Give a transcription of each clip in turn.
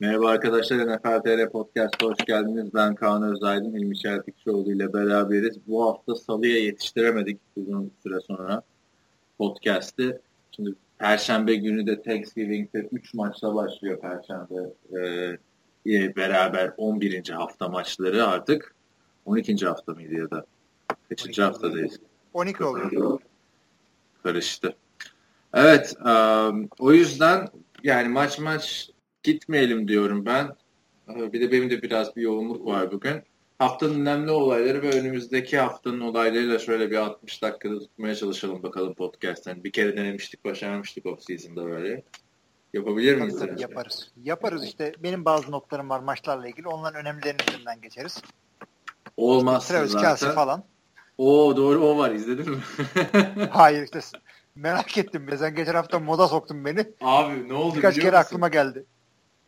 Merhaba arkadaşlar NFL TR Podcast'a hoş geldiniz. Ben Kaan Özaydın, İlmi Çeltikçioğlu ile beraberiz. Bu hafta salıya yetiştiremedik uzun süre sonra podcast'i. Şimdi Perşembe günü de Thanksgiving'de 3 maçla başlıyor Perşembe. Ee, beraber 11. hafta maçları artık. 12. hafta mıydı ya da? Kaçıncı haftadayız? 12 oluyor. Karıştı. Evet, um, o yüzden yani maç maç gitmeyelim diyorum ben. Ee, bir de benim de biraz bir yoğunluk var bugün. Haftanın önemli olayları ve önümüzdeki haftanın olaylarıyla şöyle bir 60 dakikada tutmaya çalışalım bakalım podcast'ten. Bir kere denemiştik, başarmıştık off season'da böyle. Yapabilir miyiz? Tabii, tabii, yaparız. Yaparız işte. Benim bazı notlarım var maçlarla ilgili. Onların önemlilerinin üzerinden geçeriz. Olmaz Travis zaten. Kelsey falan. Oo doğru o var. izledin mi? Hayır işte merak ettim. be. Sen geçen hafta moda soktun beni. Abi ne oldu Birkaç kere musun? aklıma geldi.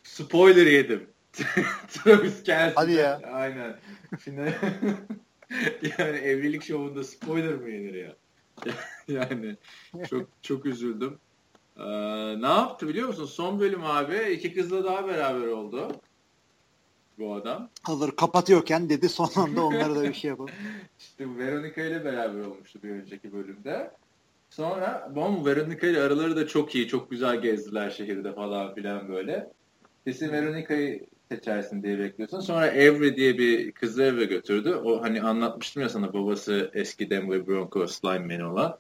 Spoiler yedim. Travis Kelsey. Hadi ya. Aynen. Şimdi yani evlilik şovunda spoiler mı yenir ya? yani çok çok üzüldüm. Ee, ne yaptı biliyor musun? Son bölüm abi iki kızla daha beraber oldu. Bu adam. Hazır kapatıyorken dedi son anda onlara da bir şey yapalım. İşte Veronica ile beraber olmuştu bir önceki bölümde. Sonra bu Veronica ile araları da çok iyi. Çok güzel gezdiler şehirde falan filan böyle. Kesin Veronica'yı seçersin diye bekliyorsun. Sonra Avery diye bir kızı eve götürdü. O hani anlatmıştım ya sana babası eski Denver Broncos lineman olan.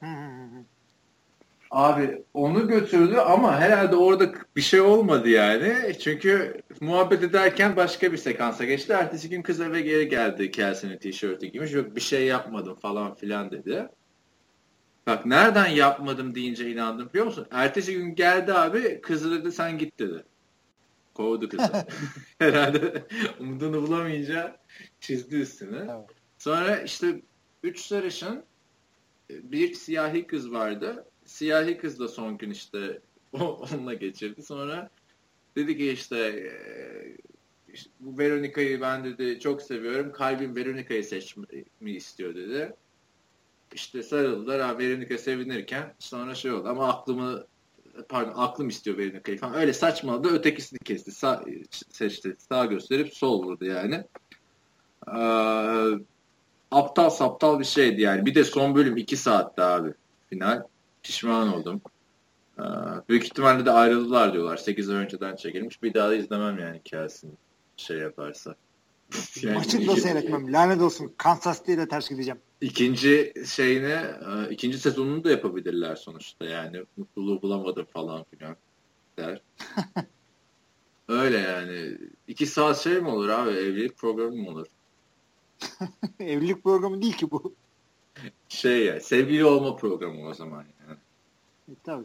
Abi onu götürdü ama herhalde orada bir şey olmadı yani. Çünkü muhabbet ederken başka bir sekansa geçti. Ertesi gün kız eve geri geldi Kelsey'nin tişörtü giymiş. Yok bir şey yapmadım falan filan dedi. Bak nereden yapmadım deyince inandım biliyor musun? Ertesi gün geldi abi kızı dedi sen git dedi. Kovdu kızı. herhalde umudunu bulamayınca çizdi üstüne. Evet. Sonra işte üç sarışın bir siyahi kız vardı. Siyahi kız da son gün işte o, onunla geçirdi. Sonra dedi ki işte, işte bu Veronica'yı ben dedi çok seviyorum. Kalbim Veronica'yı seçmeyi istiyor dedi. İşte sarıldılar. Ha, Veronica sevinirken sonra şey oldu ama aklımı pardon aklım istiyor Veronica'yı falan. Öyle saçmaladı. Ötekisini kesti. Sağ, seçti. Sağ gösterip sol vurdu yani. Ee, aptal saptal bir şeydi yani. Bir de son bölüm 2 saatte abi final. Pişman oldum. Ee, büyük ihtimalle de ayrıldılar diyorlar. 8 ay önceden çekilmiş. Bir daha da izlemem yani Kelsey'nin şey yaparsa. Yani Maçı da iki- seyretmem. Lanet olsun. Kansas City'yle ters gideceğim. İkinci şeyini, e, ikinci sezonunu da yapabilirler sonuçta yani. Mutluluğu bulamadım falan filan der. Öyle yani. İki saat şey mi olur abi? Evlilik programı mı olur? Evlilik programı değil ki bu. Şey ya, sevgili olma programı o zaman yani. E, tabii.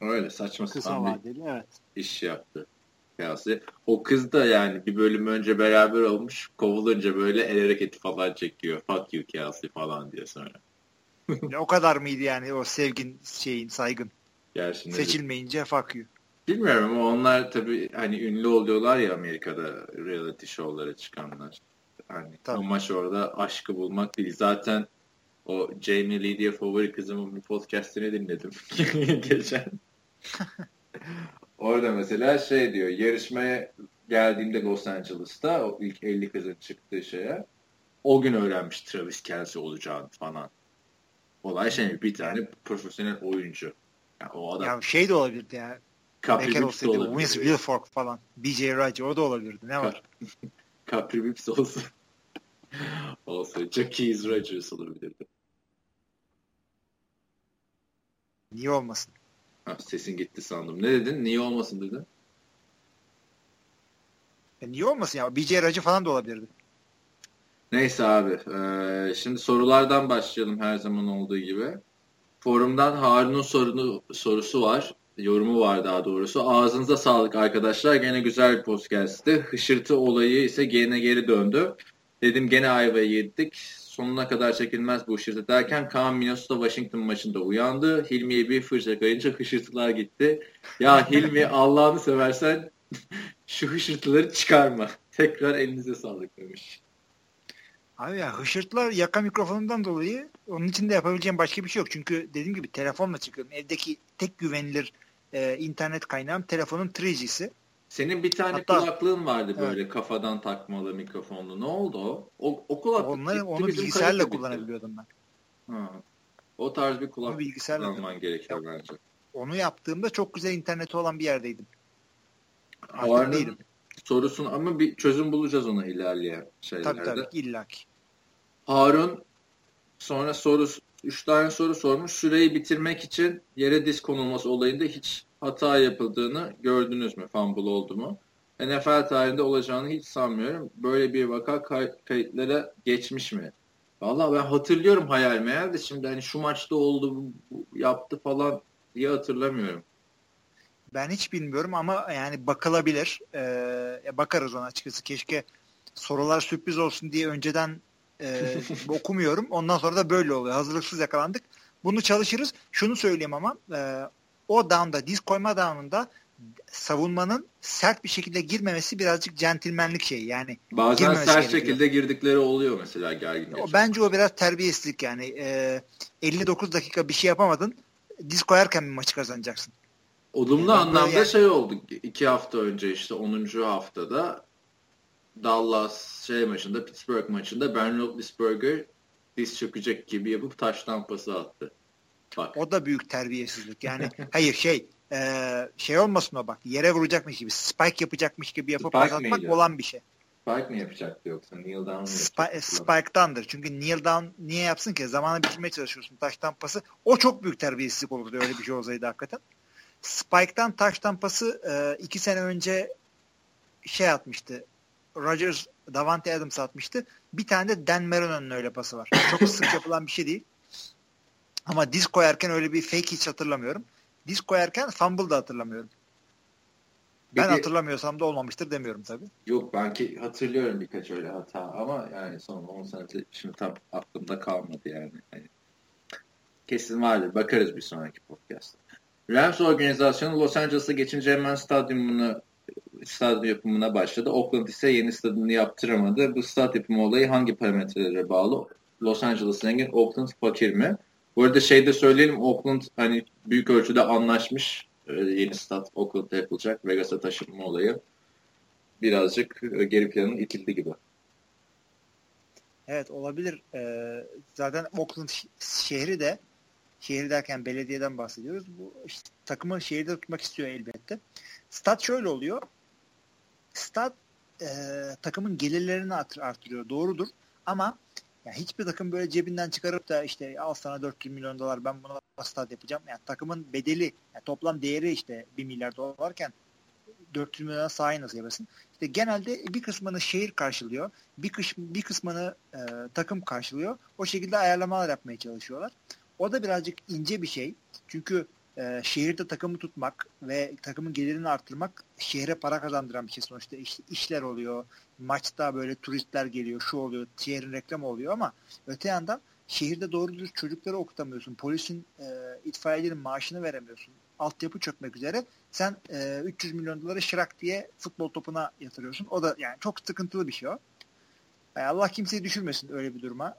Öyle saçma Kısa sapan vadeli evet. iş yaptı. Kıyası. O kız da yani bir bölüm önce beraber olmuş. Kovulunca böyle el hareketi falan çekiyor. Fuck you Kelsey falan diye sonra. Ya o kadar mıydı yani o sevgin şeyin saygın? Gerçi Seçilmeyince fuck you. Bilmiyorum ama onlar tabii hani ünlü oluyorlar ya Amerika'da reality show'lara çıkanlar. Hani Tabii. amaç orada aşkı bulmak değil. Zaten o Jamie Lee diye favori kızımın bir podcastini dinledim geçen. Orada mesela şey diyor yarışmaya geldiğimde Los Angeles'ta o ilk 50 kızın çıktığı şeye o gün öğrenmiş Travis Kelsey olacağını falan. Olay şey bir tane profesyonel oyuncu. Yani o adam Ya şey de olabilirdi ya. Capri Vips de olsaydı olabilir. Vince Wilfork falan. BJ Raji o da olabilirdi. Ne var? Capri Vips olsa olsa Jackie Rodgers olabilirdi. Niye olmasın? Ha, sesin gitti sandım. Ne dedin? Niye olmasın dedin? E niye olmasın ya? BJ Raji falan da olabilirdi. Neyse abi. eee, şimdi sorulardan başlayalım her zaman olduğu gibi. Forumdan Harun'un sorunu, sorusu var. Yorumu var daha doğrusu. Ağzınıza sağlık arkadaşlar. Gene güzel bir podcast'ti. Hışırtı olayı ise gene geri döndü. Dedim gene ayvayı yedik. Sonuna kadar çekilmez bu hışırtı derken Kaan Minnesota Washington maçında uyandı. Hilmi'ye bir fırça kayınca hışırtılar gitti. Ya Hilmi Allah'ını seversen şu hışırtıları çıkarma. Tekrar elinize sağlık demiş. Abi ya hışırtılar yaka mikrofonundan dolayı onun için de yapabileceğim başka bir şey yok. Çünkü dediğim gibi telefonla çıkıyorum. Evdeki tek güvenilir e, internet kaynağım telefonun 3G'si. Senin bir tane Hatta- kulaklığın vardı böyle kafadan takmalı mikrofonlu. Ne oldu o? O, o kulaklık Onları, gitti, onu bilgisayarla kullanabiliyordum ben. Ha. O tarz bir kulaklık bilgisayarla kullanman gerekiyor bence. Onu yaptığımda çok güzel interneti olan bir yerdeydim. Artık değilim. sorusunu ama bir çözüm bulacağız ona ilerleyen şeylerde. Tabii tabii illaki. Harun sonra soru üç tane soru sormuş. Süreyi bitirmek için yere diz konulması olayında hiç hata yapıldığını gördünüz mü? Fumble oldu mu? NFL tarihinde olacağını hiç sanmıyorum. Böyle bir vaka kay- kayıtlara geçmiş mi? Vallahi ben hatırlıyorum hayal meyal de şimdi hani şu maçta oldu bu- bu yaptı falan diye hatırlamıyorum. Ben hiç bilmiyorum ama yani bakılabilir. Ee, bakarız ona açıkçası. Keşke sorular sürpriz olsun diye önceden e, okumuyorum. Ondan sonra da böyle oluyor. Hazırlıksız yakalandık. Bunu çalışırız. Şunu söyleyeyim ama e, o down'da, diz koyma down'unda savunmanın sert bir şekilde girmemesi birazcık centilmenlik şeyi. Yani Bazen sert gerekiyor. şekilde girdikleri oluyor mesela gergin. o, bence o biraz terbiyesizlik yani. E, 59 dakika bir şey yapamadın. Diz koyarken bir maçı kazanacaksın. Olumlu Ben anlamda yani- şey oldu. iki hafta önce işte 10. haftada Dallas şey maçında Pittsburgh maçında Ben Roethlisberger diz çökecek gibi yapıp taş tampası attı. Bak. O da büyük terbiyesizlik. Yani hayır şey e, şey olmasın o bak yere vuracakmış gibi spike yapacakmış gibi yapıp Spike atmak miydi? olan bir şey. Spike mi yapacaktı yoksa Neil Down mı Spi- yapacaktı? Spike'dandır. Çünkü kneel down niye yapsın ki? Zamanı bitirmeye çalışıyorsun. Taş tampası. O çok büyük terbiyesizlik olurdu öyle bir şey olsaydı hakikaten. Spike'dan taş tampası e, iki sene önce şey atmıştı. Rodgers Davante Adams atmıştı. Bir tane de Dan Marino'nun öyle pası var. Çok sık yapılan bir şey değil. Ama diz koyarken öyle bir fake hiç hatırlamıyorum. Diz koyarken fumble da hatırlamıyorum. Ben de- hatırlamıyorsam da olmamıştır demiyorum tabii. Yok ben ki hatırlıyorum birkaç öyle hata ama yani son 10 senedir şimdi tam aklımda kalmadı yani. Hani kesin vardır. Bakarız bir sonraki podcast'ta. Rams organizasyonu Los Angeles'a geçince hemen stadyumunu stadyum yapımına başladı. Oakland ise yeni stadyumunu yaptıramadı. Bu stat yapımı olayı hangi parametrelere bağlı? Los Angeles zengin, Oakland fakir mi? Bu arada şey de söyleyelim Oakland hani büyük ölçüde anlaşmış. Ee, yeni stat Oakland'da yapılacak. Vegas'a taşınma olayı birazcık e, geri planın itildi gibi. Evet olabilir. Ee, zaten Oakland şehri de şehir derken belediyeden bahsediyoruz. Bu işte, takımı şehirde tutmak istiyor elbette. Stat şöyle oluyor. Stat e, takımın gelirlerini art- artırıyor. Doğrudur. Ama ya hiçbir takım böyle cebinden çıkarıp da işte al sana 400 milyon dolar ben buna stat yapacağım. Yani takımın bedeli yani toplam değeri işte 1 milyar dolarken 400 milyona sahayı nasıl yapasın? İşte genelde bir kısmını şehir karşılıyor. Bir, kış, bir kısmını e, takım karşılıyor. O şekilde ayarlamalar yapmaya çalışıyorlar. O da birazcık ince bir şey. Çünkü e, şehirde takımı tutmak ve takımın gelirini arttırmak şehre para kazandıran bir şey sonuçta. İş, işler oluyor. Maçta böyle turistler geliyor. Şu oluyor. Şehrin reklamı oluyor ama öte yandan şehirde doğru dürüst çocukları okutamıyorsun. Polisin, e, itfaiyelerin maaşını veremiyorsun. Altyapı çökmek üzere. Sen e, 300 milyon doları şırak diye futbol topuna yatırıyorsun. O da yani çok sıkıntılı bir şey o. Yani Allah kimseyi düşürmesin öyle bir duruma.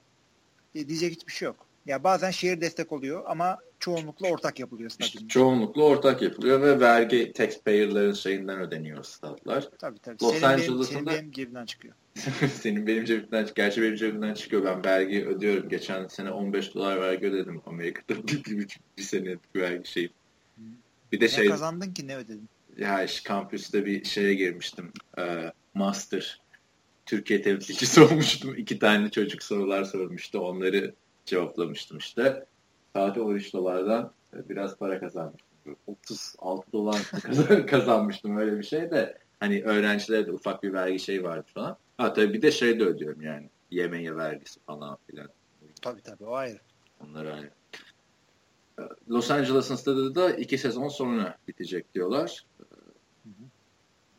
E, diyecek hiçbir şey yok. Ya bazen şehir destek oluyor ama çoğunlukla ortak yapılıyor İşte stadyumda. çoğunlukla ortak yapılıyor ve vergi taxpayer'ların şeyinden ödeniyor statlar. Tabii tabii. Los senin, benim, Angeles'ın senin da- benim cebinden çıkıyor. Senin benim cebimden, gerçi benim cebimden çıkıyor. Ben vergi ödüyorum. Geçen sene 15 dolar vergi ödedim Amerika'da. Bir, bir, buçuk, bir sene vergi şey. Bir de Ne şey, kazandın ki ne ödedin? ya işte kampüste bir şeye girmiştim. Ee, master. Türkiye temsilcisi olmuştum. İki tane çocuk sorular sormuştu. Onları cevaplamıştım işte. Sadece 13 dolardan biraz para kazanmıştım. 36 dolar kazan- kazanmıştım öyle bir şey de. Hani öğrencilere de ufak bir vergi şey vardı falan. Ha tabii bir de şey de ödüyorum yani. Yemeğe vergisi falan filan. Tabii tabii o ayrı. Onlar ayrı. Los Angeles'ın stadı da iki sezon sonra bitecek diyorlar.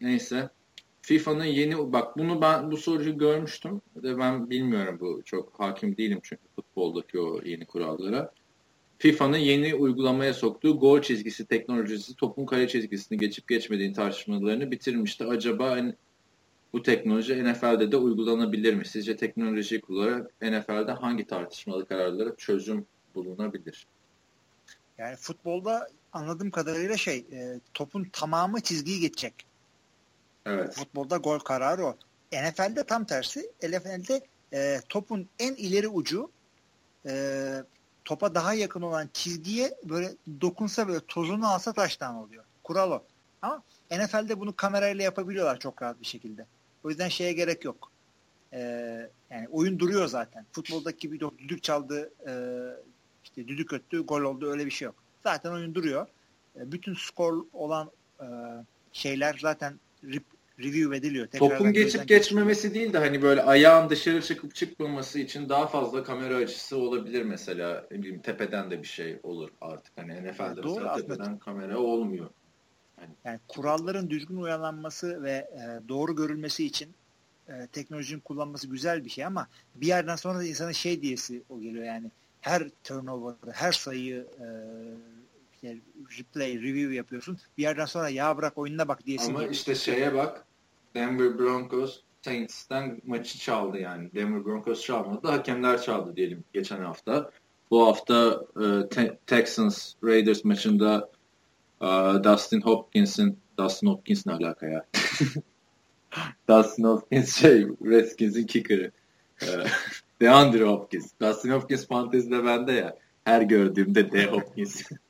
Neyse. FIFA'nın yeni bak bunu ben bu soruyu görmüştüm ve ben bilmiyorum bu çok hakim değilim çünkü futboldaki o yeni kurallara. FIFA'nın yeni uygulamaya soktuğu gol çizgisi teknolojisi topun kale çizgisini geçip geçmediğini tartışmalarını bitirmişti. Acaba en- bu teknoloji NFL'de de uygulanabilir mi? Sizce teknolojiyi kullanarak NFL'de hangi tartışmalı kararlara çözüm bulunabilir? Yani futbolda anladığım kadarıyla şey e, topun tamamı çizgiyi geçecek. Evet. Futbolda gol kararı o. NFL'de tam tersi. NFL'de e, topun en ileri ucu e, topa daha yakın olan çizgiye böyle dokunsa böyle tozunu alsa taştan oluyor. Kural o. Ama NFL'de bunu kamerayla yapabiliyorlar çok rahat bir şekilde. O yüzden şeye gerek yok. E, yani oyun duruyor zaten. Futboldaki gibi düdük çaldı, e, işte düdük öttü, gol oldu öyle bir şey yok. Zaten oyun duruyor. E, bütün skor olan e, şeyler zaten review ediliyor. Tekrardan Topun geçip geçmemesi değil de hani böyle ayağın dışarı çıkıp çıkmaması için daha fazla kamera açısı olabilir mesela. Ne bileyim tepeden de bir şey olur artık. Hani NFL'de Doğru, mesela tepeden kamera olmuyor. Yani, yani kuralların düzgün uyarlanması ve e, doğru görülmesi için e, teknolojinin kullanması güzel bir şey ama bir yerden sonra da insanın şey diyesi o geliyor yani her turnover, her sayıyı e, yani replay, review yapıyorsun. Bir yerden sonra ya bırak oyununa bak diyesin. Ama işte şeye bak Denver Broncos Saints'ten maçı çaldı yani. Denver Broncos çalmadı. Hakemler çaldı diyelim geçen hafta. Bu hafta e, te- Texans Raiders maçında e, Dustin Hopkins'in Dustin Hopkins ne alaka ya? Dustin Hopkins şey Redskins'in kicker'ı. E, DeAndre Hopkins. Dustin Hopkins fantezide bende ya. Her gördüğümde De Hopkins.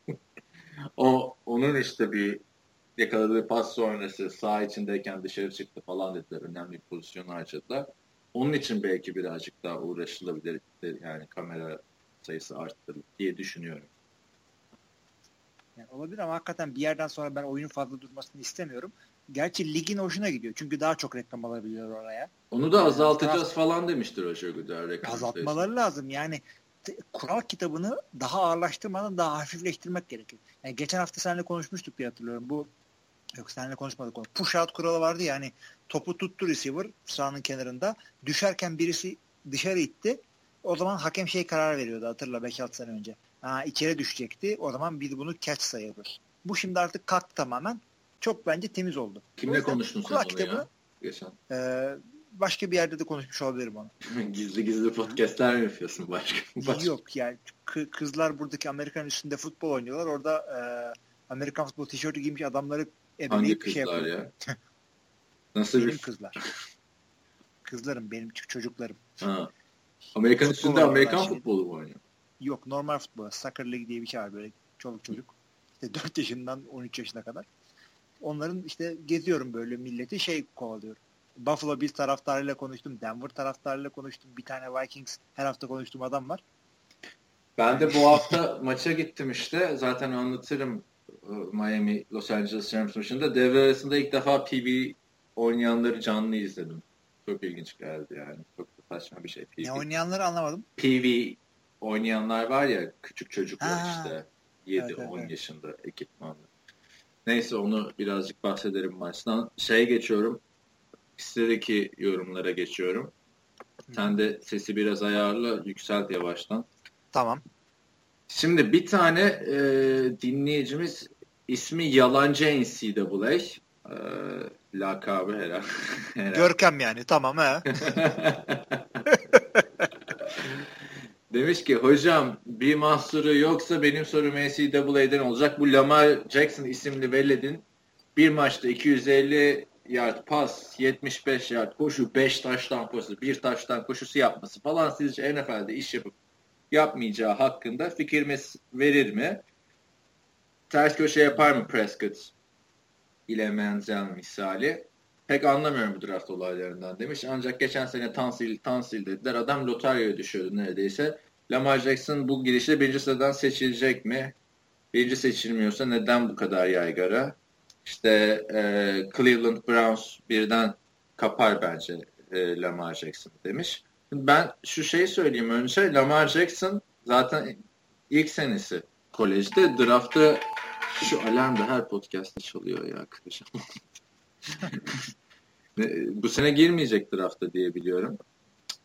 o onun işte bir yakaladığı pas sonrası sağ içindeyken dışarı çıktı falan dediler. Önemli bir pozisyon harcadılar. Onun için belki birazcık daha uğraşılabilir yani kamera sayısı arttırılır diye düşünüyorum. Yani olabilir ama hakikaten bir yerden sonra ben oyunun fazla durmasını istemiyorum. Gerçi ligin hoşuna gidiyor. Çünkü daha çok reklam alabiliyor oraya. Onu da azaltacağız yani, falan demiştir Roger Goodell. Azaltmaları sayısı. lazım. Yani kural kitabını daha ağırlaştırmadan daha hafifleştirmek gerekir. Yani geçen hafta seninle konuşmuştuk diye hatırlıyorum. Bu yok seninle konuşmadık onu. Push out kuralı vardı yani topu tuttu receiver sahanın kenarında. Düşerken birisi dışarı itti. O zaman hakem şey karar veriyordu hatırla 5-6 sene önce. Ha, içeri düşecekti. O zaman biz bunu catch sayılır. Bu şimdi artık kalktı tamamen. Çok bence temiz oldu. Kimle konuştun sen kitabı, ya? Geçen. E, başka bir yerde de konuşmuş olabilirim onu. gizli gizli podcastler mi yapıyorsun başka? başka? Yok yani kızlar buradaki Amerikan üstünde futbol oynuyorlar. Orada e, Amerikan futbol tişörtü giymiş adamları ebeleyip bir şey yapıyor. ya? Nasıl benim bir... kızlar. Kızlarım benim çocuklarım. Ha. Amerikan futbol üstünde Amerikan futbolu mu oynuyor? Yok normal futbol. Soccer League diye bir şey var böyle çoluk çocuk. İşte 4 yaşından 13 yaşına kadar. Onların işte geziyorum böyle milleti şey kovalıyorum. Buffalo Bills taraftarıyla konuştum. Denver taraftarıyla konuştum. Bir tane Vikings her hafta konuştuğum adam var. Ben de bu hafta maça gittim işte. Zaten anlatırım e, Miami Los Angeles Rams maçında. Devre arasında ilk defa PB oynayanları canlı izledim. Çok ilginç geldi yani. Çok saçma bir şey. PV. Ne oynayanları anlamadım. PV oynayanlar var ya küçük çocuklar ha. işte 7-10 evet, evet. yaşında ekipmanlı. Neyse onu birazcık bahsederim maçtan. Şeye geçiyorum. Sitedeki yorumlara geçiyorum. Sen de sesi biraz ayarla, yükselt yavaştan. Tamam. Şimdi bir tane e, dinleyicimiz ismi Yalancı NCAA. E, lakabı herhalde. Görkem yani tamam he. Demiş ki hocam bir mahsuru yoksa benim sorum NCAA'den olacak. Bu Lamar Jackson isimli veledin bir maçta 250 yard pas, 75 yard koşu, 5 taştan koşusu, 1 taştan koşusu yapması falan sizce NFL'de iş yapıp yapmayacağı hakkında fikrimiz verir mi? Ters köşe yapar mı Prescott ile Menzel misali? Pek anlamıyorum bu draft olaylarından demiş. Ancak geçen sene Tansil, Tansil dediler. Adam lotaryaya düşüyordu neredeyse. Lamar Jackson bu girişle birinci sıradan seçilecek mi? Birinci seçilmiyorsa neden bu kadar yaygara? İşte e, Cleveland Browns birden kapar bence e, Lamar Jackson demiş. Ben şu şeyi söyleyeyim önce. Lamar Jackson zaten ilk senesi kolejde draftta şu alarm da her podcast'ta çalıyor ya kıracağım. Bu sene girmeyecek draftta diye biliyorum.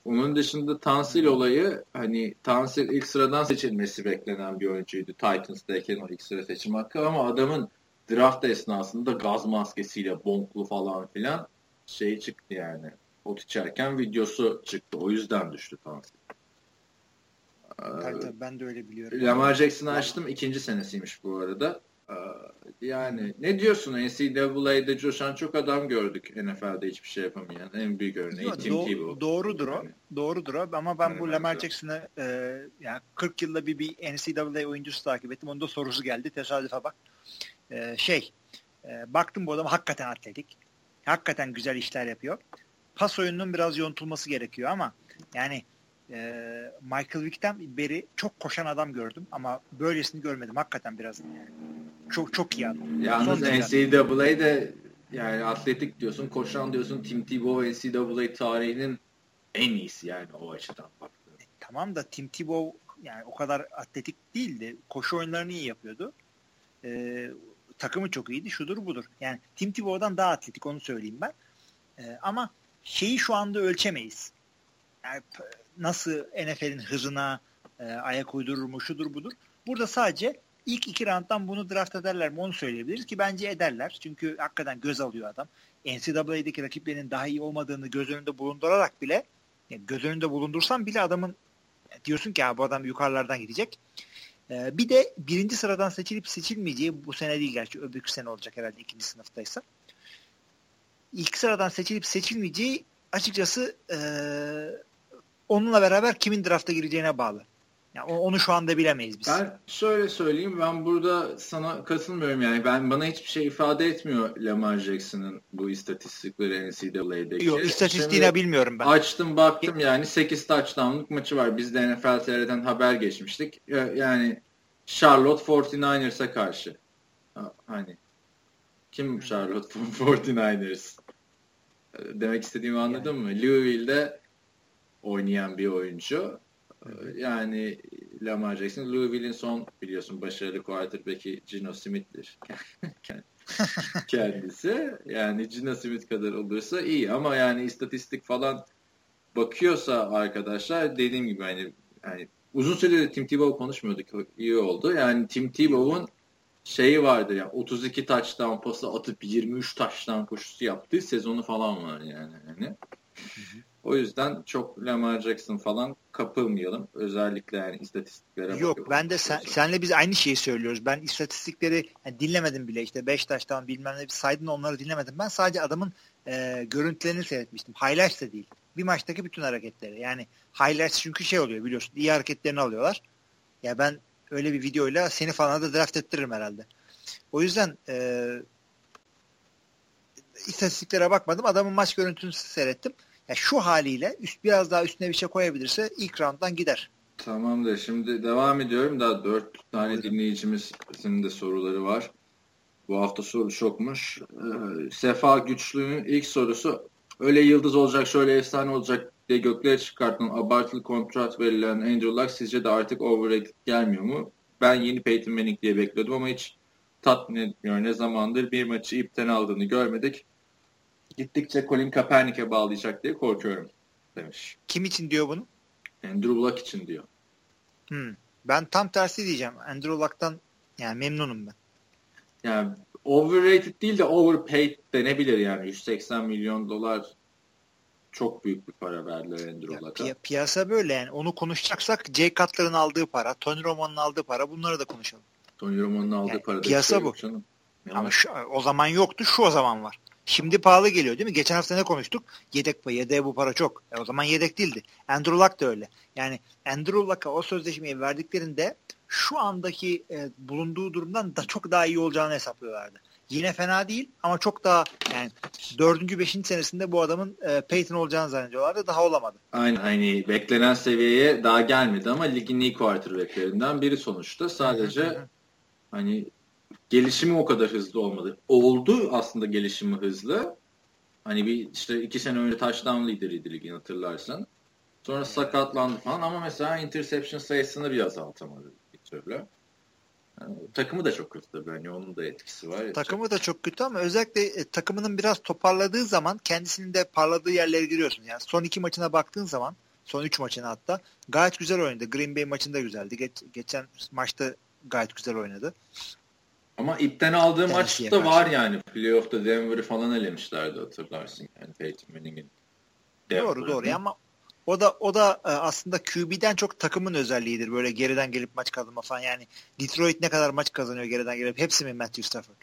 Onun dışında Tansil olayı hani Tansil ilk sıradan seçilmesi beklenen bir oyuncuydu. Titans'dayken o ilk sıra seçim hakkı ama adamın draft esnasında gaz maskesiyle bonklu falan filan şey çıktı yani. Ot içerken videosu çıktı. O yüzden düştü Tansil. Tabii, tabii, ben de öyle biliyorum. Lamar Jackson'ı açtım. ikinci senesiymiş bu arada. Yani ne diyorsun NCAA'de coşan çok adam gördük NFL'de hiçbir şey yapamayan. En büyük örneği Tim do- Tebow. Doğrudur o. Doğrudur o ama ben bu Lamar Jackson'ı e, yani 40 yılda bir, bir NCAA oyuncusu takip ettim. Onda sorusu geldi. Tesadüfe bak. E, şey e, baktım bu adam hakikaten atletik. Hakikaten güzel işler yapıyor. Pas oyununun biraz yontulması gerekiyor ama yani e, Michael Vick'ten beri çok koşan adam gördüm ama böylesini görmedim. Hakikaten biraz çok çok iyi adam. Yalnız NCAA'de yani atletik diyorsun, koşan diyorsun. Tim Tebow NCAA tarihinin en iyisi yani o açıdan baktığında. E, tamam da Tim Tebow yani o kadar atletik değildi. Koşu oyunlarını iyi yapıyordu. Ee, takımı çok iyiydi. Şudur budur. Yani Tim Tebow'dan daha atletik onu söyleyeyim ben. Ee, ama şeyi şu anda ölçemeyiz. Yani nasıl NFL'in hızına e, ayak uydurur mu şudur budur. Burada sadece ilk iki rounddan bunu draft ederler mi onu söyleyebiliriz ki bence ederler. Çünkü hakikaten göz alıyor adam. NCAA'deki rakiplerinin daha iyi olmadığını göz önünde bulundurarak bile yani göz önünde bulundursan bile adamın diyorsun ki bu adam yukarılardan gidecek. Ee, bir de birinci sıradan seçilip seçilmeyeceği bu sene değil gerçi öbür sene olacak herhalde ikinci sınıftaysa. İlk sıradan seçilip seçilmeyeceği açıkçası e, onunla beraber kimin drafta gireceğine bağlı. Yani onu şu anda bilemeyiz biz. Ben şöyle söyleyeyim ben burada sana katılmıyorum yani ben bana hiçbir şey ifade etmiyor Lamar Jackson'ın bu istatistikleri NCAA'deki. Yok istatistiğini Şimdi bilmiyorum ben. Açtım baktım yani 8 touchdown'lık maçı var. Biz de NFL TR'den haber geçmiştik. Yani Charlotte 49ers'a karşı. Hani kim Charlotte 49ers? Demek istediğimi anladın yani. mı? Louisville'de oynayan bir oyuncu. Yani Lamar Jackson, Louisville'in son biliyorsun başarılı quarterback'i Gino Smith'tir. Kendisi. Yani Gino Smith kadar olursa iyi ama yani istatistik falan bakıyorsa arkadaşlar dediğim gibi hani, hani uzun süredir Tim Tebow konuşmuyorduk. iyi oldu. Yani Tim Tebow'un şeyi vardı ya yani 32 touchdown pası atıp 23 touchdown koşusu yaptığı sezonu falan var yani. yani. O yüzden çok Lamar Jackson falan kapılmayalım. Özellikle yani istatistiklere Yok ben de sen, senle biz aynı şeyi söylüyoruz. Ben istatistikleri yani dinlemedim bile işte Beşiktaş'tan bilmem ne bir saydın onları dinlemedim. Ben sadece adamın e, görüntülerini seyretmiştim. Highlights da değil. Bir maçtaki bütün hareketleri. Yani highlights çünkü şey oluyor biliyorsun. iyi hareketlerini alıyorlar. Ya ben öyle bir videoyla seni falan da draft ettiririm herhalde. O yüzden e, istatistiklere bakmadım. Adamın maç görüntüsünü seyrettim. Yani şu haliyle üst biraz daha üstüne bir şey koyabilirse ilk rounddan gider. Tamamdır. Şimdi devam ediyorum. Daha dört tane Buyurun. dinleyicimizin de soruları var. Bu hafta soru çokmuş. Ee, Sefa Güçlü'nün ilk sorusu öyle yıldız olacak, şöyle efsane olacak diye göklere çıkartılan abartılı kontrat verilen Andrew Luck sizce de artık overrated gelmiyor mu? Ben yeni Peyton Manning diye bekliyordum ama hiç tatmin etmiyor. Ne zamandır bir maçı ipten aldığını görmedik gittikçe Colin Kaepernick'e bağlayacak diye korkuyorum demiş. Kim için diyor bunu? Andrew Luck için diyor. Hmm. Ben tam tersi diyeceğim. Andrew Luck'tan yani memnunum ben. Yani overrated değil de overpaid denebilir yani. 180 milyon dolar çok büyük bir para verdiler Andrew Luck'a. Pi- piyasa böyle yani. Onu konuşacaksak Jay Cutler'ın aldığı para, Tony Romo'nun aldığı para bunları da konuşalım. Tony Romo'nun aldığı yani para da piyasa şey bu. Canım. Ama şu, o zaman yoktu, şu o zaman var. Şimdi pahalı geliyor değil mi? Geçen hafta ne konuştuk? Yedek pay, yedeğe bu para çok. E, o zaman yedek değildi. Andrew Luck da öyle. Yani Andrew Luck'a o sözleşmeyi verdiklerinde şu andaki e, bulunduğu durumdan da çok daha iyi olacağını hesaplıyorlardı. Yine fena değil ama çok daha yani dördüncü, beşinci senesinde bu adamın e, Peyton olacağını zannediyorlardı. Daha olamadı. Aynen hani beklenen seviyeye daha gelmedi ama ligin iyi quarterbacklerinden biri sonuçta. Sadece hani gelişimi o kadar hızlı olmadı. Oldu aslında gelişimi hızlı. Hani bir işte iki sene önce touchdown lideriydi ligin hatırlarsan. Sonra sakatlandı falan ama mesela interception sayısını bir azaltamadı bir türlü. Yani, takımı da çok kötü tabii. Hani onun da etkisi var. Takımı da çok kötü ama özellikle e, takımının biraz toparladığı zaman kendisinin de parladığı yerlere giriyorsun. Yani son iki maçına baktığın zaman son üç maçına hatta gayet güzel oynadı. Green Bay maçında güzeldi. Geç, geçen maçta gayet güzel oynadı. Ama ipten aldığı maçta var yani. Playoff'ta Denver'ı falan elemişlerdi hatırlarsın. Yani Peyton Manning'in Doğru doğru ama O da o da e, aslında QB'den çok takımın özelliğidir. Böyle geriden gelip maç kazanma falan. Yani Detroit ne kadar maç kazanıyor geriden gelip hepsi mi Matthew Stafford?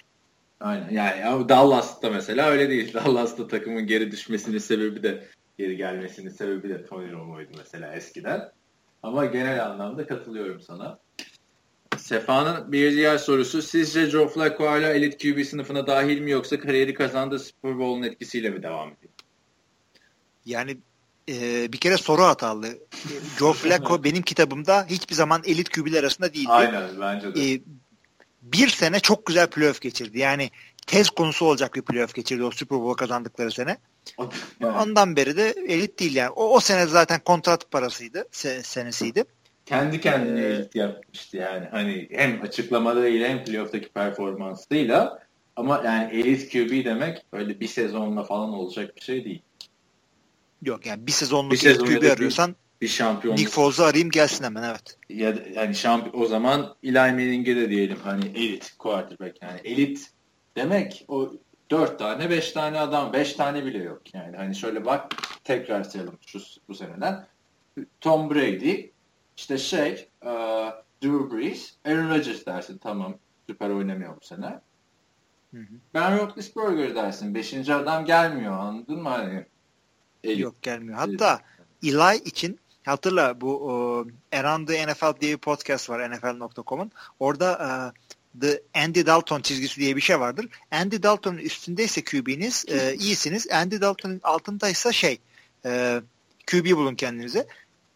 Aynen. Yani Dallas'ta mesela öyle değil. Dallas'ta takımın geri düşmesinin sebebi de geri gelmesinin sebebi de Tony Romo'ydu mesela eskiden. Ama genel anlamda katılıyorum sana. Sefa'nın bir diğer sorusu sizce Joe Flacco hala elit QB sınıfına dahil mi yoksa kariyeri kazandığı Super Bowl'un etkisiyle mi devam ediyor? Yani e, bir kere soru hatalı. Joe Flacco benim kitabımda hiçbir zaman elit QB'ler arasında değildi. Aynen bence de. E, bir sene çok güzel playoff geçirdi. Yani tez konusu olacak bir playoff geçirdi o Super Bowl kazandıkları sene. Ondan beri de elit değil yani. O, o sene zaten kontrat parasıydı. Se, senesiydi. Kendi kendine ee, elit yapmıştı yani. Hani hem açıklamalarıyla hem playoff'taki performansıyla ama yani elit QB demek öyle bir sezonla falan olacak bir şey değil. Yok yani bir sezonluk bir sezon QB arıyorsan bir şampiyon. Nick Foles'u arayayım gelsin hemen evet. Ya yani şampiyon o zaman Eli Manning'e de diyelim hani elit quarterback yani elit demek o dört tane beş tane adam beş tane bile yok yani hani şöyle bak tekrar sayalım şu bu seneden Tom Brady işte şey uh, Drew Brees Aaron Rodgers dersin tamam süper oynamıyor bu sene. Hı hı. Ben Roethlisberger dersin. Beşinci adam gelmiyor anladın mı? Hani, elit. Yok gelmiyor. Hatta Eli için Hatırla bu o, Around the NFL diye bir podcast var NFL.com'un. Orada uh, The Andy Dalton çizgisi diye bir şey vardır. Andy Dalton'un üstündeyse QB'niz e, iyisiniz. Andy Dalton'un altındaysa şey e, QB bulun kendinize.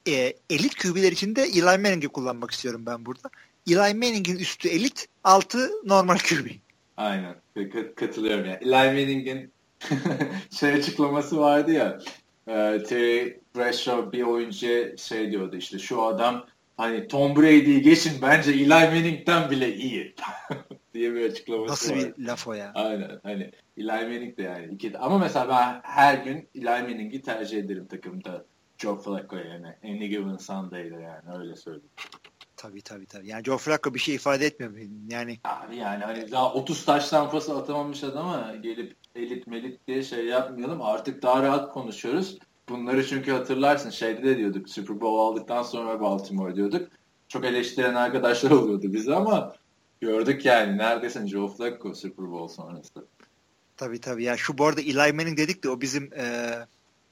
E, elit QB'ler için de Eli Manning'i kullanmak istiyorum ben burada. Eli Manning'in üstü elit, altı normal QB. Aynen. Katılıyorum ya. Yani. Eli Manning'in şey açıklaması vardı ya e, Terry Bradshaw bir oyuncu şey diyordu işte şu adam hani Tom Brady'yi geçin bence Eli Manning'den bile iyi diye bir açıklaması Nasıl var. bir laf o ya? Aynen hani Eli Manning de yani iki ama mesela ben her gün Eli Manning'i tercih ederim takımda Joe Flacco yani any given Sunday'da yani öyle söyleyeyim. Tabii tabii tabii. Yani Joe Flacco bir şey ifade etmiyor. Yani Abi yani hani daha 30 taş tampası atamamış adama gelip elit melit diye şey yapmayalım. Artık daha rahat konuşuyoruz. Bunları çünkü hatırlarsın şeyde de diyorduk Super Bowl aldıktan sonra Baltimore diyorduk. Çok eleştiren arkadaşlar oluyordu bize ama gördük yani neredesin Joe Flacco Super Bowl sonrası. Tabii tabii. Ya şu bu arada Eli Manning dedik de o bizim e,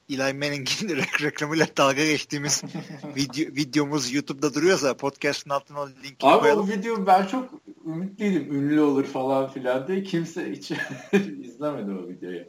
Eli Manning'in reklamıyla dalga geçtiğimiz video, videomuz YouTube'da duruyorsa podcast'ın altına o linki Abi koyalım. o video ben çok ümitliydim. Ünlü olur falan filan diye. Kimse hiç izlemedi o videoyu.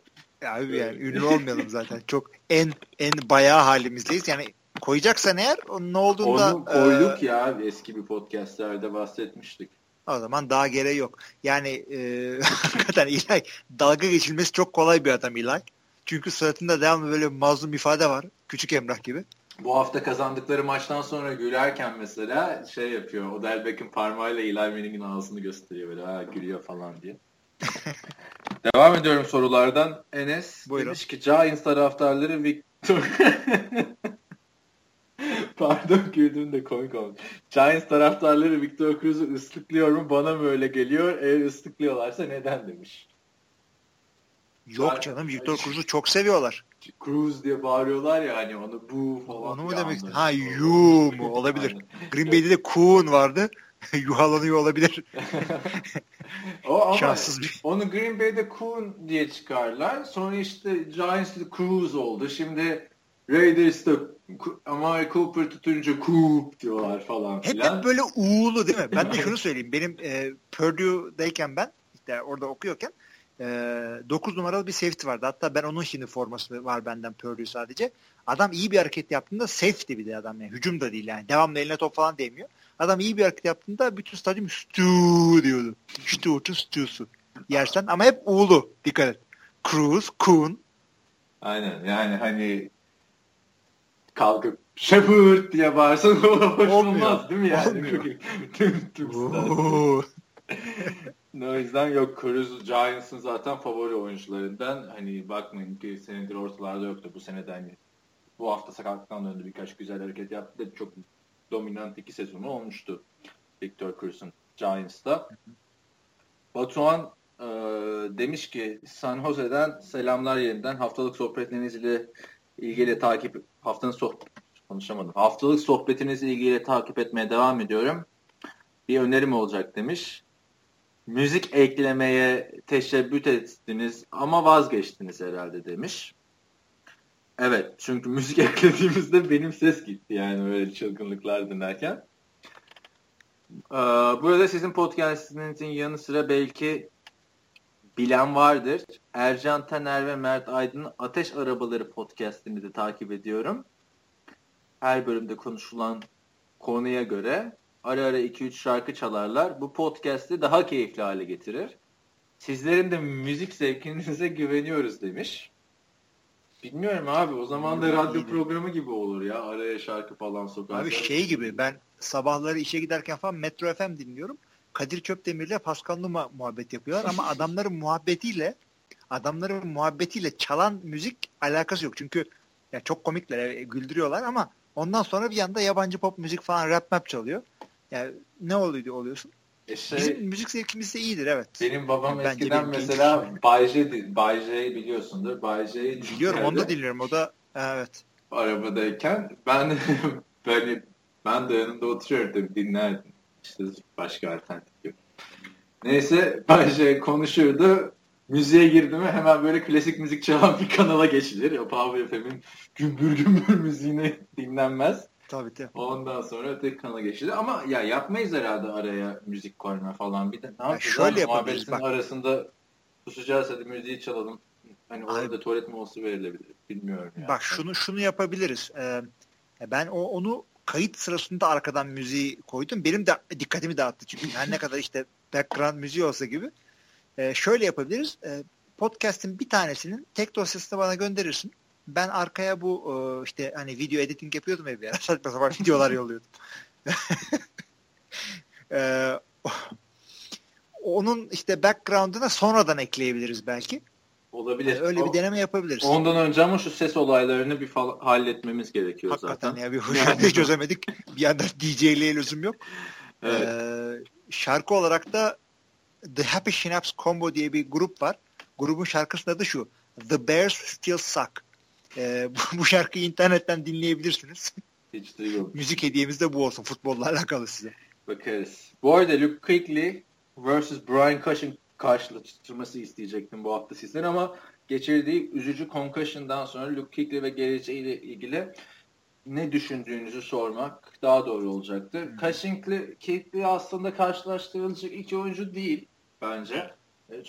Abi yani ünlü olmayalım zaten. Çok en en bayağı halimizdeyiz. Yani koyacaksan eğer ne olduğunda Onu koyduk e, ya eski bir podcastlerde bahsetmiştik. O zaman daha gereği yok. Yani e, hakikaten İlay dalga geçilmesi çok kolay bir adam İlay. Çünkü suratında devamlı böyle mazlum ifade var. Küçük Emrah gibi. Bu hafta kazandıkları maçtan sonra gülerken mesela şey yapıyor. Odell Beckham parmağıyla Eli Manning'in ağzını gösteriyor böyle ha gülüyor falan diye. Devam ediyorum sorulardan. Enes Buyurun. demiş ki Giants taraftarları Victor Pardon güldüm de komik olmuş. Giants taraftarları Victor Cruz'u ıslıklıyor mu? Bana mı öyle geliyor? Eğer ıslıklıyorlarsa neden demiş. Yok canım Victor Cruz'u çok seviyorlar. Cruz diye bağırıyorlar ya hani onu bu falan. Onu mu demek? Ha yu mu? Olabilir. Green Bay'de de Kuhn vardı. Yuhalanıyor olabilir. o ama Şanssız bir. Onu Green Bay'de Kuhn diye çıkarlar. Sonra işte Giants'da Cruz oldu. Şimdi Raiders'da Amari Cooper tutunca Coop diyorlar falan filan. Hep, hep böyle uğulu değil mi? Ben de şunu söyleyeyim. Benim e, Purdue'dayken ben işte orada okuyorken e, 9 numaralı bir safety vardı. Hatta ben onun şimdi forması var benden Purdue sadece. Adam iyi bir hareket yaptığında safety bir de adam yani. Hücum da değil yani. Devamlı eline top falan değmiyor. Adam iyi bir hareket yaptığında bütün stadyum stu diyordu. Stu'tu stu'su. Yersen ama hep uğulu. Dikkat et. Cruz, Kuhn. Aynen yani hani kalkıp Shepard diye bağırsan hoş olmaz değil mi yani? Olmuyor. tüm, tüm o yüzden yok Cruz Giants'ın zaten favori oyuncularından. Hani bakmayın ki senedir ortalarda yoktu bu seneden. Hani bu hafta sakatlıktan döndü birkaç güzel hareket yaptı. Çok dominant iki sezonu olmuştu Victor Cruz'un Giants'ta. Batuhan e, demiş ki San Jose'den selamlar yeniden. Haftalık sohbetleriniz ile ilgili takip haftanın sohbet konuşamadım. Haftalık sohbetinizi ilgili takip etmeye devam ediyorum. Bir önerim olacak demiş. Müzik eklemeye teşebbüt ettiniz ama vazgeçtiniz herhalde demiş. Evet çünkü müzik eklediğimizde benim ses gitti yani öyle çılgınlıklar dinlerken. Ee, burada sizin podcastinizin yanı sıra belki bilen vardır. Ercan Taner ve Mert Aydın'ın Ateş Arabaları podcastini de takip ediyorum. Her bölümde konuşulan konuya göre ara ara 2-3 şarkı çalarlar. Bu podcast'i daha keyifli hale getirir. Sizlerin de müzik zevkinize güveniyoruz demiş. Bilmiyorum abi o zaman da radyo programı gibi olur ya araya şarkı falan sokarlar. Abi şey gibi ben sabahları işe giderken falan Metro FM dinliyorum. Kadir Çöpdemir'le Pascal Numa muhabbet yapıyorlar ama adamların muhabbetiyle adamların muhabbetiyle çalan müzik alakası yok. Çünkü ya çok komikler, güldürüyorlar ama ondan sonra bir yanda yabancı pop müzik falan rap map çalıyor. Yani ne oluyor oluyorsun? E şey, Bizim müzik zevkimiz de iyidir evet. Benim babam yani eskiden mesela Bay J, Bay J'yi biliyorsundur. Bay J'yi Biliyorum onu da dinliyorum. O da evet. Arabadayken ben böyle ben de yanında oturuyordum dinlerdim. İşte başka alternatif yok. Neyse Bay J konuşurdu. Müziğe girdi mi hemen böyle klasik müzik çalan bir kanala geçilir. Ya Power FM'in gümbür gümbür müziğini dinlenmez. Tabii tabii. Ondan sonra öteki kanala geçti. Ama ya yapmayız herhalde araya müzik koyma falan. Bir de ne yapacağız? Şöyle yapabiliriz bak. arasında susacağız hadi müziği çalalım. Hani orada Abi, tuvalet molası verilebilir. Bilmiyorum yani. Bak şunu şunu yapabiliriz. Ee, ben o, onu kayıt sırasında arkadan müziği koydum. Benim de dikkatimi dağıttı çünkü her ne kadar işte background müziği olsa gibi. Ee, şöyle yapabiliriz. Ee, podcast'in bir tanesinin tek dosyasını bana gönderirsin ben arkaya bu e, işte hani video editing yapıyordum ya bir ara. Saçma sapan videolar yolluyordum. ee, onun işte background'ına sonradan ekleyebiliriz belki. Olabilir. Yani öyle bir deneme yapabiliriz. Ondan önce ama şu ses olaylarını bir halletmemiz gerekiyor Hakikaten zaten. ya bir şarkıyı çözemedik. bir yandan DJ'liğe lüzum yok. Evet. Ee, şarkı olarak da The Happy Schnapps Combo diye bir grup var. Grubun şarkısının adı şu. The Bears Still Suck. E, bu, bu şarkıyı internetten dinleyebilirsiniz. Hiç duymadım. Müzik hediyemiz de bu olsun. Futbolla alakalı size. Bakarız. Bu arada Luke Kuechly vs. Brian Cushing karşılaştırması isteyecektim bu hafta sizden ama geçirdiği üzücü concussion'dan sonra Luke Kuechly ve geleceğiyle ilgili ne düşündüğünüzü sormak daha doğru olacaktır. Hmm. Cushing'li Kuechly aslında karşılaştırılacak iki oyuncu değil bence.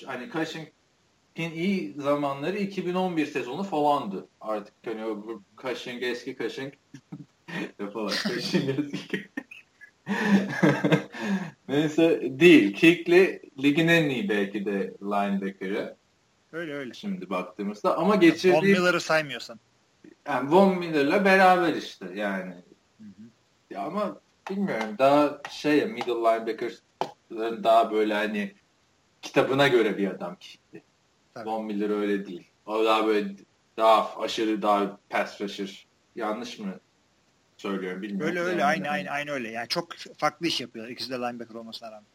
Hani Cushing Kin iyi zamanları 2011 sezonu falandı. Artık hani o Cushing eski Cushing falan Cushing eski Neyse değil. Kick'li ligin en iyi belki de linebacker'ı. Öyle öyle. Şimdi baktığımızda ama geçirdiği... Von Miller'ı saymıyorsan. Yani Von Miller'la beraber işte yani. Hı hı. Ya ama bilmiyorum daha şey middle linebacker'ların daha böyle hani kitabına göre bir adam Kick'li. Tabii. Von Miller öyle değil. O daha böyle daha aşırı daha pass rusher. Yanlış mı söylüyorum bilmiyorum. Öyle öyle yani aynı aynı aynı öyle. Yani çok farklı iş yapıyorlar. İkisi de linebacker olmasına rağmen.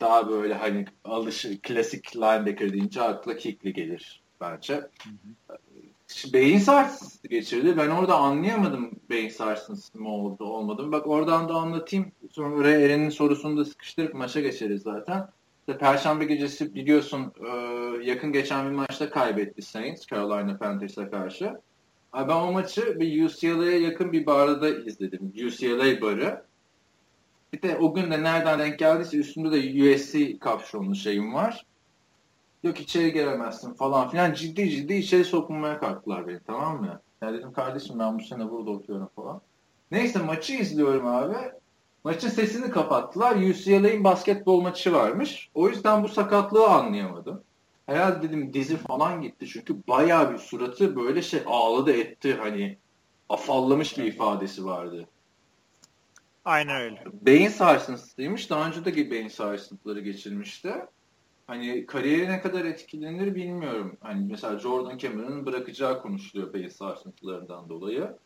Daha böyle hani alışı klasik linebacker deyince akla kickli gelir bence. Hı hı. Beyin sarsıntısı geçirdi. Ben orada anlayamadım beyin sarsıntısı mı oldu olmadı mı. Bak oradan da anlatayım. Sonra Eren'in sorusunu da sıkıştırıp maça geçeriz zaten. İşte Perşembe gecesi biliyorsun e, yakın geçen bir maçta kaybetti Saints Carolina Panthers'a karşı. Ben o maçı bir UCLA'ya yakın bir barda izledim. UCLA barı. Bir de o gün de nereden denk geldiyse üstümde de USC kapşonlu şeyim var. Yok içeri giremezsin falan filan. Ciddi ciddi içeri sokulmaya kalktılar beni tamam mı? Ya dedim kardeşim ben bu sene burada oturuyorum falan. Neyse maçı izliyorum abi. Maçın sesini kapattılar. UCLA'in basketbol maçı varmış. O yüzden bu sakatlığı anlayamadım. Herhalde dedim dizi falan gitti. Çünkü bayağı bir suratı böyle şey ağladı etti. Hani afallamış bir ifadesi vardı. Aynen öyle. Beyin sarsıntısıymış. Daha önce de beyin sarsıntıları geçirmişti. Hani kariyeri ne kadar etkilenir bilmiyorum. Hani mesela Jordan Cameron'ın bırakacağı konuşuluyor beyin sarsıntılarından dolayı.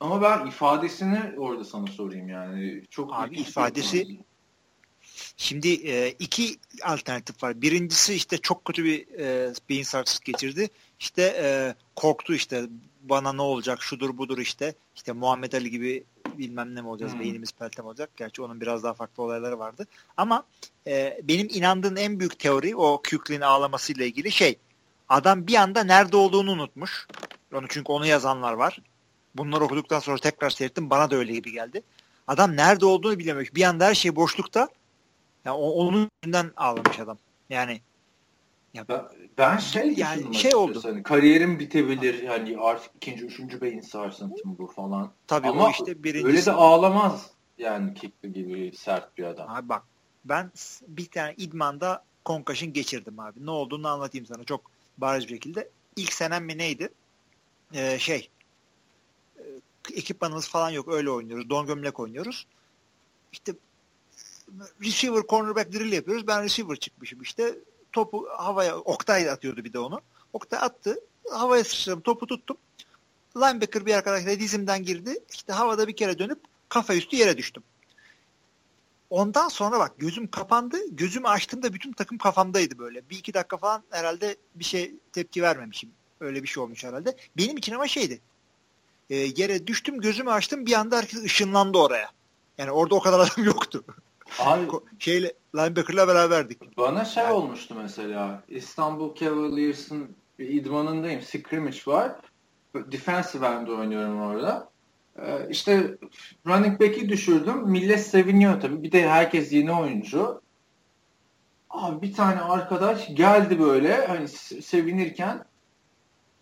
Ama ben ifadesini orada sana sorayım yani. Çok Abi ifadesi Şimdi e, iki alternatif var. Birincisi işte çok kötü bir e, beyin sarsıntısı geçirdi. İşte e, korktu işte bana ne olacak şudur budur işte. İşte Muhammed Ali gibi bilmem ne mi olacağız hmm. beynimiz peltem olacak. Gerçi onun biraz daha farklı olayları vardı. Ama e, benim inandığım en büyük teori o Kueck'in ağlamasıyla ilgili şey adam bir anda nerede olduğunu unutmuş. Onu çünkü onu yazanlar var. Bunları okuduktan sonra tekrar seyrettim. Bana da öyle gibi geldi. Adam nerede olduğunu bilemiyor. Bir anda her şey boşlukta. Yani onun yüzünden ağlamış adam. Yani ya ben, şey yani şey oldu. Hani kariyerim bitebilir yani artık ikinci, üçüncü beyin sarsıntım bu falan. Tabii Ama o işte birincisi. Öyle de ağlamaz yani Kickli gibi sert bir adam. Abi bak ben bir tane idmanda concussion geçirdim abi. Ne olduğunu anlatayım sana çok bariz bir şekilde. İlk senem mi neydi? Ee, şey ekipmanımız falan yok öyle oynuyoruz. Don gömlek oynuyoruz. İşte receiver cornerback drill yapıyoruz. Ben receiver çıkmışım işte. Topu havaya Oktay atıyordu bir de onu. Oktay attı. Havaya sıçradım. Topu tuttum. Linebacker bir arkadaş dizimden girdi. İşte havada bir kere dönüp kafa üstü yere düştüm. Ondan sonra bak gözüm kapandı. Gözümü açtığımda bütün takım kafamdaydı böyle. Bir iki dakika falan herhalde bir şey tepki vermemişim. Öyle bir şey olmuş herhalde. Benim için ama şeydi. E, yere düştüm gözümü açtım bir anda herkes ışınlandı oraya. Yani orada o kadar adam yoktu. Abi, şeyle linebacker'la beraberdik. Bana şey yani. olmuştu mesela. İstanbul Cavaliers'ın idmanındayım. Scrimmage var. Defensive end oynuyorum orada. Ee, işte running back'i düşürdüm. Millet seviniyor tabii. Bir de herkes yeni oyuncu. Abi bir tane arkadaş geldi böyle hani sevinirken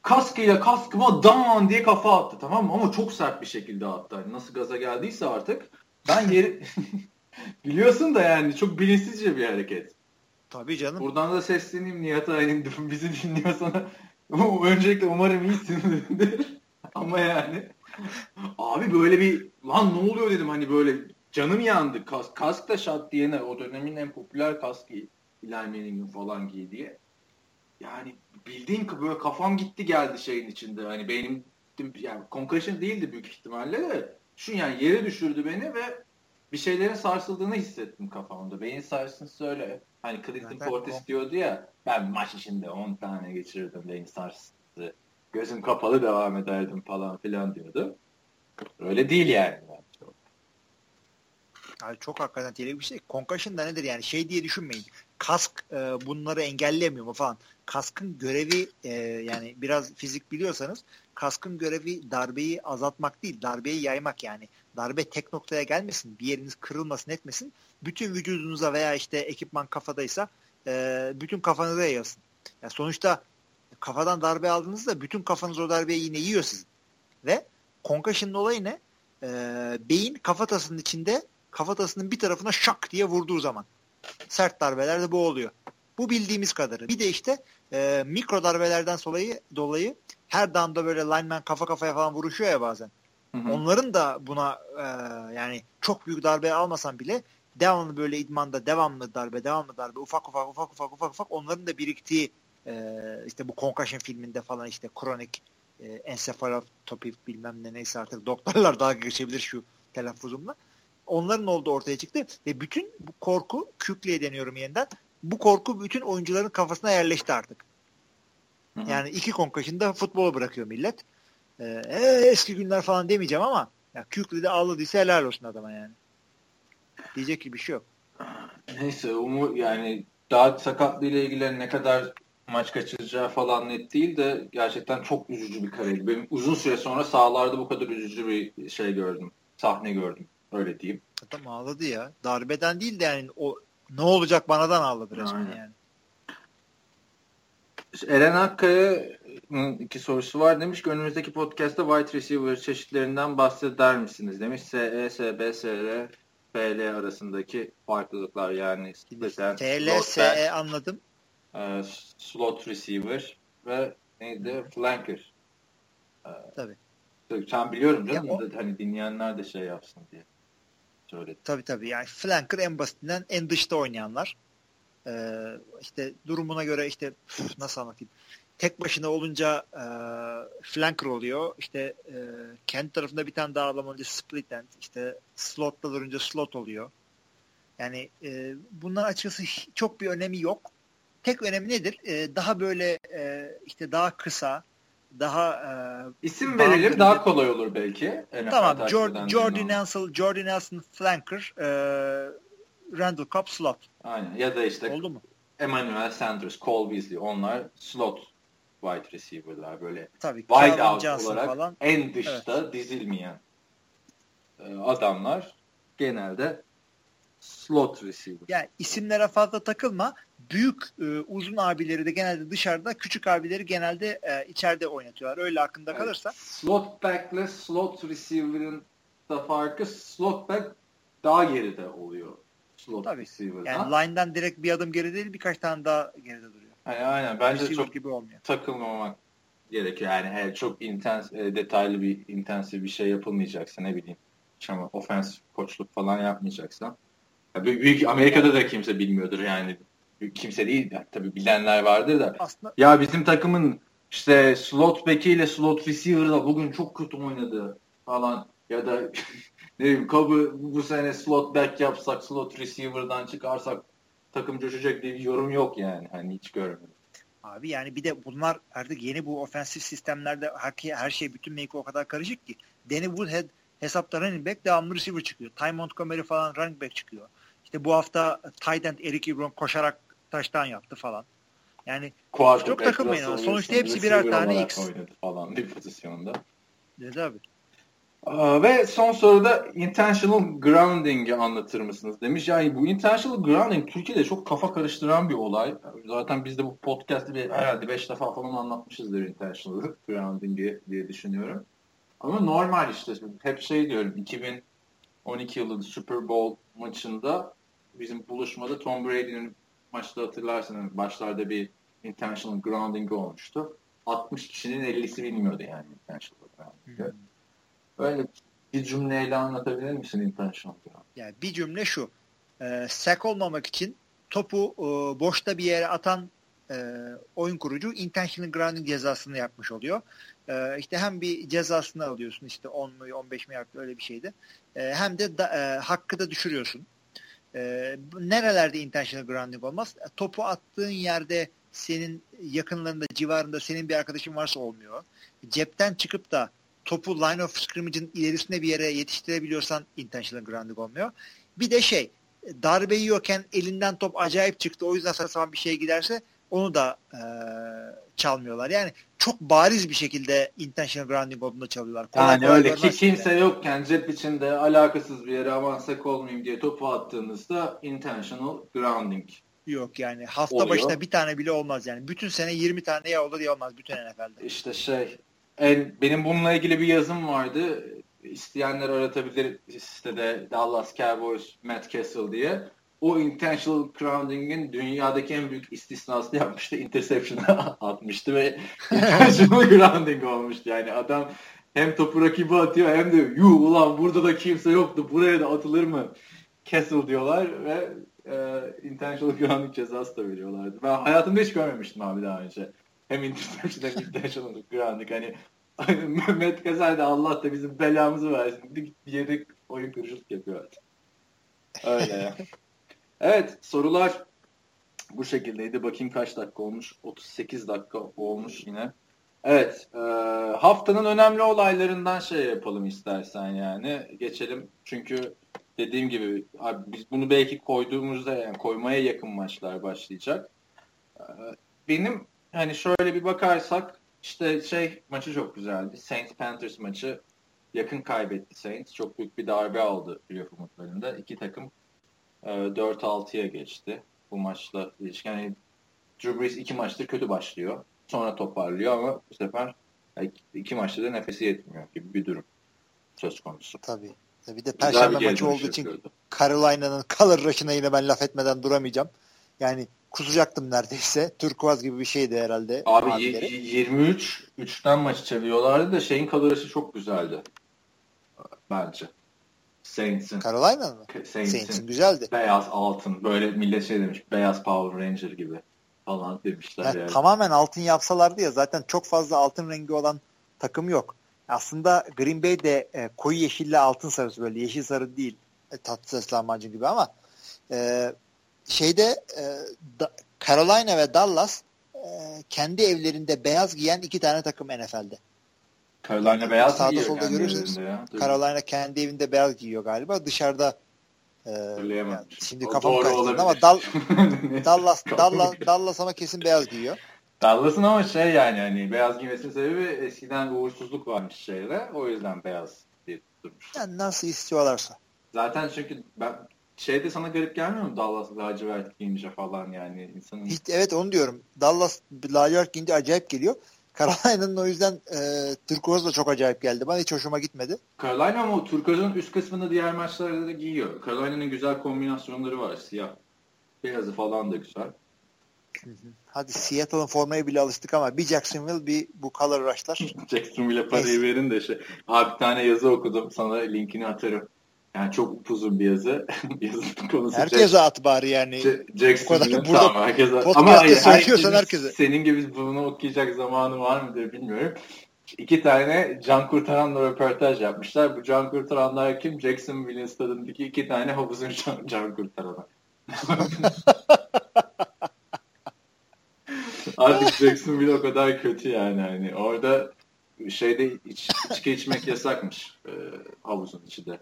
kaskıyla kaskıma daman diye kafa attı tamam mı? Ama çok sert bir şekilde attı. Hani nasıl gaza geldiyse artık. Ben yeri biliyorsun da yani çok bilinçsizce bir hareket. Tabii canım. Buradan da sesleneyim Nihat Aydın bizi dinliyorsan. Öncelikle umarım iyisindir. Ama yani Abi böyle bir lan ne oluyor dedim hani böyle canım yandı. Kas, kask da şat diyene o dönemin en popüler kaskı Eli Manning'in falan giydiği. Yani bildiğin böyle kafam gitti geldi şeyin içinde. Hani benim yani concussion değildi büyük ihtimalle de şu yani yere düşürdü beni ve bir şeylerin sarsıldığını hissettim kafamda. Beyin sarsıntısı öyle. Hani Clinton Portis diyordu ya ben maç içinde 10 tane geçirirdim beyin sarsıntısı gözüm kapalı devam ederdim falan filan diyordu. Öyle değil yani. Abi çok hakikaten tehlikeli bir şey. Concussion da nedir yani şey diye düşünmeyin. Kask e, bunları engellemiyor mu falan. Kaskın görevi e, yani biraz fizik biliyorsanız kaskın görevi darbeyi azaltmak değil darbeyi yaymak yani. Darbe tek noktaya gelmesin bir yeriniz kırılmasın etmesin. Bütün vücudunuza veya işte ekipman kafadaysa e, bütün kafanıza yayılsın. Yani sonuçta kafadan darbe aldığınızda bütün kafanız o darbeyi yine yiyor sizin. Ve concussion'ın olayı ne? Ee, beyin kafatasının içinde kafatasının bir tarafına şak diye vurduğu zaman. Sert darbelerde bu oluyor. Bu bildiğimiz kadarı. Bir de işte e, mikro darbelerden dolayı, dolayı her damda böyle lineman kafa kafaya falan vuruşuyor ya bazen. Hı hı. Onların da buna e, yani çok büyük darbe almasan bile devamlı böyle idmanda devamlı darbe devamlı darbe ufak ufak ufak ufak ufak ufak onların da biriktiği e, işte bu Concussion filminde falan işte kronik e, ensefalotopi bilmem ne neyse artık doktorlar daha geçebilir şu telaffuzumla. Onların olduğu ortaya çıktı ve bütün bu korku Kükli'ye deniyorum yeniden. Bu korku bütün oyuncuların kafasına yerleşti artık. Hı-hı. Yani iki concussion'da futbolu bırakıyor millet. Ee, eski günler falan demeyeceğim ama ya Kükli'de ağladıysa helal olsun adama yani. Diyecek ki bir şey yok. Neyse umu yani daha sakatlığıyla ilgili ne kadar maç kaçıracağı falan net değil de gerçekten çok üzücü bir kareydi. Benim uzun süre sonra sahalarda bu kadar üzücü bir şey gördüm. Sahne gördüm. Öyle diyeyim. Adam ağladı ya. Darbeden değil de yani o ne olacak banadan ağladı resmen Aynen. yani. Eren Akkaya'nın iki sorusu var. Demiş ki önümüzdeki podcast'ta wide receiver çeşitlerinden bahseder misiniz? Demiş SE, SB, SR, FL arasındaki farklılıklar yani. FL, SE anladım e, slot receiver ve neydi? Flanker. E, tabii. Sen biliyorum canım. O, hani dinleyenler de şey yapsın diye. Söyledim. Tabii tabii. Yani flanker en basitinden en dışta oynayanlar. Ee, işte durumuna göre işte nasıl anlatayım tek başına olunca e, flanker oluyor. İşte e, kendi tarafında bir tane daha adam olunca split end. İşte slotta durunca slot oluyor. Yani e, bunların açıkçası çok bir önemi yok. Tek önemi nedir? E, daha böyle e, işte daha kısa, daha e, isim verelim daha kolay olur belki. Tamam. Jordan, Jordan Nelson, Jordan Nelson flanker, e, Randall Cobb slot. Aynen. Ya da işte Oldu mu? Emmanuel Sanders, Cole Beasley onlar slot wide receiver'lar böyle. Tabii. Wide out olarak falan. en dışta evet. dizilmeyen e, adamlar genelde slot receiver. Yani isimlere fazla takılma. Büyük e, uzun abileri de genelde dışarıda, küçük abileri genelde e, içeride oynatıyorlar. Öyle aklında evet. kalırsa. Slot back ile slot receiver'ın da farkı slot back daha geride oluyor. Slot Tabii. receiver'dan. Yani line'dan direkt bir adım geri değil birkaç tane daha geride duruyor. Yani aynen. Bence Receiver çok gibi olmuyor. takılmamak gerekiyor. Yani eğer çok intens, e, detaylı bir intensif bir şey yapılmayacaksa ne bileyim ama ofens koçluk falan yapmayacaksan büyük Amerika'da da kimse bilmiyordur yani. Kimse değil. Tabii bilenler vardır da. Aslında... Ya bizim takımın işte slot beki ile slot receiver da bugün çok kötü oynadı falan. Ya da ne bileyim Kobe bu sene slot back yapsak slot receiver'dan çıkarsak takım coşacak diye bir yorum yok yani. Hani hiç görmedim. Abi yani bir de bunlar artık yeni bu ofensif sistemlerde her, her şey bütün make o kadar karışık ki. Danny Woodhead hesapta running back devamlı receiver çıkıyor. Ty Montgomery falan running back çıkıyor. İşte bu hafta tight end Eric Ebron koşarak taştan yaptı falan. Yani Quarterback çok takılmayın. Sonuçta hepsi birer tane X. falan bir pozisyonda. Dedi abi. Ve son soruda intentional grounding'i anlatır mısınız demiş. Yani bu intentional grounding Türkiye'de çok kafa karıştıran bir olay. Zaten biz de bu podcast'te bir, herhalde 5 defa falan anlatmışızdır intentional grounding'i diye düşünüyorum. Ama normal işte. Hep şey diyorum 2012 yılı Super Bowl maçında bizim buluşmada Tom Brady'nin maçta hatırlarsanız başlarda bir intentional grounding olmuştu. 60 kişinin 50'si bilmiyordu yani intentional grounding'i. Hmm. Öyle bir cümleyle anlatabilir misin intentional grounding? Yani bir cümle şu. E, sack olmamak için topu e, boşta bir yere atan e, oyun kurucu intentional grounding cezasını yapmış oluyor. E, işte hem bir cezasını alıyorsun işte 10 mu 15 mi yaptı öyle bir şeydi. E, hem de da, e, hakkı da düşürüyorsun. E, nerelerde intentional grounding olmaz? E, topu attığın yerde senin yakınlarında, civarında senin bir arkadaşın varsa olmuyor. Cepten çıkıp da topu line of scrimmage'in ilerisine bir yere yetiştirebiliyorsan intentional grounding olmuyor. Bir de şey darbe yiyorken elinden top acayip çıktı o yüzden saçma bir şey giderse onu da e, çalmıyorlar. Yani çok bariz bir şekilde intentional grounding olduğunda çalıyorlar. Kolay yani öyle ki kimse yani. yokken cep içinde alakasız bir yere avansak olmayayım diye topu attığınızda intentional grounding. Yok yani hafta oluyor. başına bir tane bile olmaz yani. Bütün sene 20 tane ya olur ya olmaz bütün NFL'de. İşte şey en, benim bununla ilgili bir yazım vardı. İsteyenler aratabilir sitede Dallas Cowboys Matt Castle diye o intentional grounding'in dünyadaki en büyük istisnasını yapmıştı. Interception'a atmıştı ve intentional grounding olmuştu. Yani adam hem topu rakibi atıyor hem de yu ulan burada da kimse yoktu buraya da atılır mı Castle diyorlar ve e, intentional grounding cezası da veriyorlardı. Ben hayatımda hiç görmemiştim abi daha önce. Hem interception hem intentional grounding. Hani Mehmet Gezer de Allah da bizim belamızı versin. Bir yere oyun kırıcılık yapıyor. Öyle ya. Evet sorular bu şekildeydi. Bakayım kaç dakika olmuş. 38 dakika olmuş yine. Evet e, haftanın önemli olaylarından şey yapalım istersen yani. Geçelim çünkü dediğim gibi abi biz bunu belki koyduğumuzda yani koymaya yakın maçlar başlayacak. E, benim hani şöyle bir bakarsak işte şey maçı çok güzeldi. Saints Panthers maçı yakın kaybetti Saints. Çok büyük bir darbe aldı playoff umutlarında. İki takım 4-6'ya ee, geçti bu maçla ilişkin. Yani Drew Brees iki maçta kötü başlıyor. Sonra toparlıyor ama bu sefer iki maçta da nefesi yetmiyor gibi bir durum söz konusu. Tabii. Bir de perşembe maçı olduğu için. Carolina'nın color rush'ına yine ben laf etmeden duramayacağım. Yani kusacaktım neredeyse. Turkuaz gibi bir şeydi herhalde. Abi 23 3'ten maçı çeviriyorlardı da şeyin color rush'ı çok güzeldi. Bence. Saints'in. Carolina mı? Saints'in. Saints'in güzeldi. Beyaz altın. Böyle millet şey demiş. Beyaz Power Ranger gibi falan demişler yani. yani. Tamamen altın yapsalardı ya zaten çok fazla altın rengi olan takım yok. Aslında Green Bay de e, koyu yeşille altın sarısı böyle yeşil sarı değil. E, tatlı sesli lahmacun gibi ama E, şeyde e, da, Carolina ve Dallas e, kendi evlerinde beyaz giyen iki tane takım NFL'de. Carolina beyaz Sağda solda görürsünüz. Carolina kendi evinde beyaz giyiyor galiba. Dışarıda e, yani şimdi O kafam olabilir. ama Dal. Dallas, Dallas. Dallas ama kesin beyaz giyiyor. Dallas'ın ama şey yani hani beyaz giymesinin sebebi eskiden uğursuzluk varmış şeyde. O yüzden beyaz diye tutturmuş. Yani nasıl istiyorlarsa. Zaten çünkü ben şeyde sana garip gelmiyor mu Dallas lacivert giyince falan yani insanın Hiç, evet onu diyorum. Dallas lacivert giyince acayip geliyor. Carolina'nın o yüzden e, turkuaz da çok acayip geldi. Bana hiç hoşuma gitmedi. Carolina ama o turkozun üst kısmını diğer maçlarda da giyiyor. Carolina'nın güzel kombinasyonları var. Siyah. Beyazı falan da güzel. Hadi Seattle'ın formaya bile alıştık ama bir Jacksonville bir bu color rush'lar. Jacksonville'e parayı verin de şey. Abi bir tane yazı okudum. Sana linkini atarım. Yani çok upuzun bir yazı. Yazının konusu Herkese at bari yani. J- Jacksonville'in Bu kadar burada tamam herkese. podcast'te Ama hayır, söylüyorsan herkese. Senin gibi bunu okuyacak zamanı var mıdır bilmiyorum. İki tane can kurtaranla röportaj yapmışlar. Bu can kurtaranlar kim? Jacksonville'in stadındaki iki tane havuzun can, can kurtaranı. Artık Jacksonville o kadar kötü yani. Hani orada şeyde iç, içki içmek yasakmış e, havuzun içi de.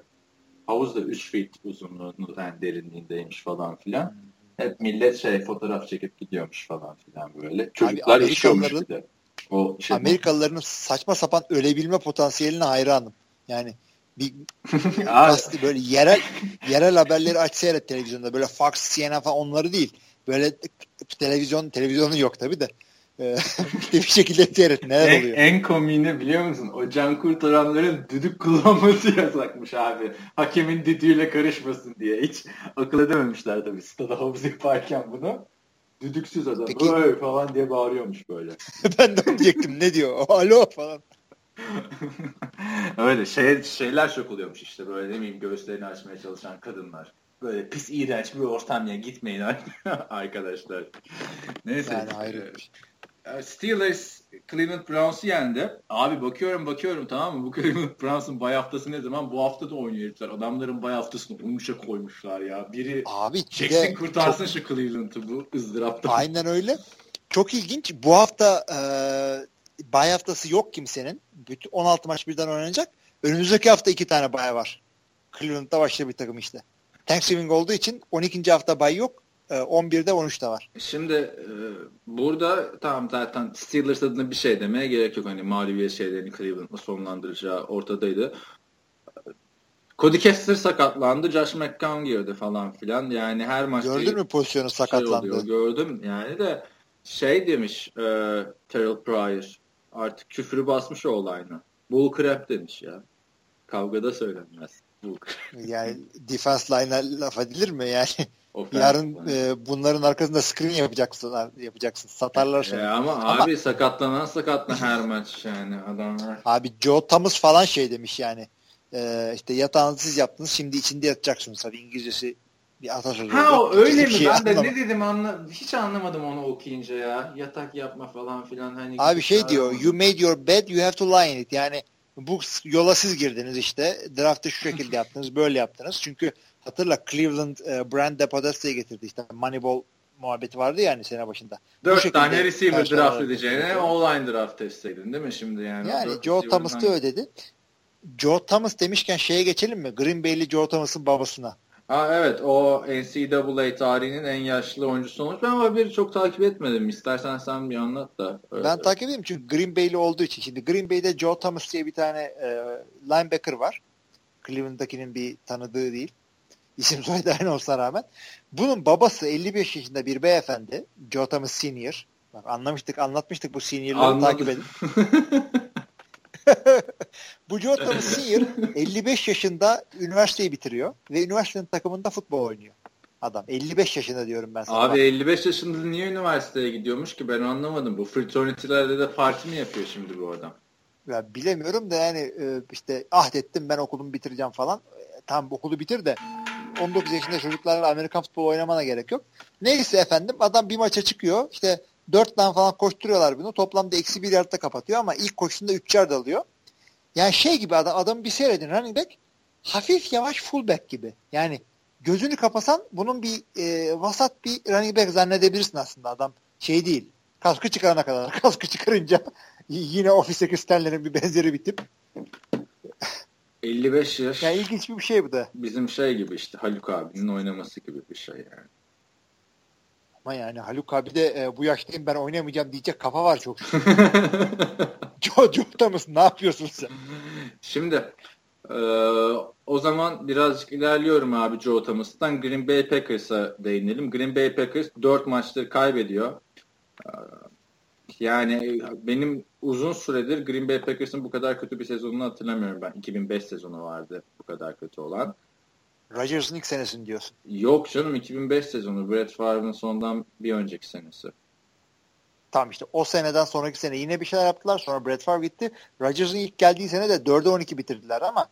Havuz da 3 feet uzunluğunda yani derinliğindeymiş falan filan. Hep millet şey fotoğraf çekip gidiyormuş falan filan böyle. Çocuklar Amerikalıların- içiyormuş bir de. O şey, Amerikalıların saçma sapan ölebilme potansiyeline hayranım. Yani bir Abi, Gazete- böyle yerel yerel haberleri aç seyret televizyonda. Böyle Fox, CNN falan onları değil. Böyle televizyon televizyonu yok tabi de. Ee, işte bir şekilde seyret neler en, oluyor. en komiğini biliyor musun? O can kurtaranların düdük kullanması yasakmış abi. Hakemin düdüğüyle karışmasın diye. Hiç akıl edememişler tabii. Stada havuz yaparken bunu. Düdüksüz adam. Peki- Öy falan diye bağırıyormuş böyle. ben de onu diyecektim. Ne diyor? Alo falan. Öyle şey, şeyler çok oluyormuş işte böyle ne bileyim göğüslerini açmaya çalışan kadınlar. Böyle pis iğrenç bir ortam ya gitmeyin arkadaşlar. Neyse. Yani ayrı şey. Steelers Cleveland Browns'u yendi. Abi bakıyorum bakıyorum tamam mı? Bu Cleveland Browns'un bay haftası ne zaman? Bu hafta da oynuyor herifler. Adamların bay haftasını umuşa koymuşlar ya. Biri Abi de kurtarsın şu Cleveland'ı bu ızdırapta. Aynen öyle. Çok ilginç. Bu hafta e, bay haftası yok kimsenin. Bütün 16 maç birden oynanacak. Önümüzdeki hafta iki tane bay var. Cleveland'da başka bir takım işte. Thanksgiving olduğu için 12. hafta bay yok. E, 11'de 13'te var. Şimdi e, burada tamam zaten Steelers adına bir şey demeye gerek yok. Hani mağlubiyet şeylerini Cleveland'la sonlandıracağı ortadaydı. Cody Kessler sakatlandı. Josh McCown girdi falan filan. Yani her maçta Gördün mü pozisyonu şey sakatlandı? oluyor. Gördüm yani de şey demiş e, Terrell Pryor artık küfürü basmış o olayına. Bull crap demiş ya. Kavgada söylenmez. Bull crap. Yani defense line'a laf edilir mi? Yani Offensive yarın e, bunların arkasında screen yapacaksın yapacaksın. Satarlar seni. E, ama, Ama- abi sakatlanan sakatla her maç yani adamlar. Abi Joe Thomas falan şey demiş yani. E, işte yatağınızı siz yaptınız şimdi içinde yatacaksınız. Tabii İngilizcesi bir atasözü. Ha o öyle mi? şey ben de anlamadım. ne dedim anla hiç anlamadım onu okuyunca ya. Yatak yapma falan filan hani. Abi şey diyor you made your bed you have to lie in it. Yani bu yola siz girdiniz işte. Draft'ı şu şekilde yaptınız böyle yaptınız. Çünkü hatırla Cleveland e, Brand Podesta'yı getirdi işte. Moneyball muhabbeti vardı yani sene başında. Dört tane receiver draft edeceğine online draft etseydin değil mi şimdi yani? Yani Joe receiver'ın Thomas da hangi- ödedi. Joe Thomas demişken şeye geçelim mi? Green Bay'li Joe Thomas'ın babasına. Ha evet o NCAA tarihinin en yaşlı oyuncusu olmuş. Ben o haberi çok takip etmedim. İstersen sen bir anlat da. Ben takip edeyim çünkü Green Bay'li olduğu için. Şimdi Green Bay'de Joe Thomas diye bir tane e, linebacker var. Cleveland'dakinin bir tanıdığı değil. İsim soyadı aynı olsana rağmen. Bunun babası 55 yaşında bir beyefendi. Joe Thomas Senior. Bak anlamıştık, anlatmıştık bu seniorları takip edin. bu Joe Thomas Senior 55 yaşında üniversiteyi bitiriyor ve üniversitenin takımında futbol oynuyor. Adam 55 yaşında diyorum ben sana. Abi Bak, 55 yaşında niye üniversiteye gidiyormuş ki ben anlamadım. Bu fraternity'lerde de parti mi yapıyor şimdi bu adam? ya bilemiyorum da yani e, işte ahdettim ben okulumu bitireceğim falan. E, Tamam okulu bitir de 19 yaşında çocuklarla Amerikan futbolu oynamana gerek yok. Neyse efendim adam bir maça çıkıyor. İşte 4 tane falan koşturuyorlar bunu. Toplamda eksi bir yardta kapatıyor ama ilk koşusunda 3 yard alıyor. Yani şey gibi adam adamı bir seyredin running back hafif yavaş fullback gibi. Yani gözünü kapasan bunun bir e, vasat bir running back zannedebilirsin aslında adam. Şey değil. Kaskı çıkarana kadar. Kaskı çıkarınca yine ofisteki Stanley'nin bir benzeri bir tip. 55 yaş. Yani ilginç bir şey bu da. Bizim şey gibi işte Haluk abinin oynaması gibi bir şey yani. Ama yani Haluk abi de e, bu yaştayım ben oynamayacağım diyecek kafa var çok. Joe, Joe Thomas ne yapıyorsun sen? Şimdi e, o zaman birazcık ilerliyorum abi Joe Thomas'tan. Green Bay Packers'a değinelim. Green Bay Packers 4 maçtır kaybediyor. E, yani benim uzun süredir Green Bay Packers'ın bu kadar kötü bir sezonunu hatırlamıyorum ben. 2005 sezonu vardı bu kadar kötü olan. Rodgers'ın ilk senesini diyorsun. Yok canım 2005 sezonu. Brett Favre'ın sondan bir önceki senesi. Tamam işte o seneden sonraki sene yine bir şeyler yaptılar. Sonra Brett Favre gitti. Rodgers'ın ilk geldiği sene de 4'e 12 bitirdiler ama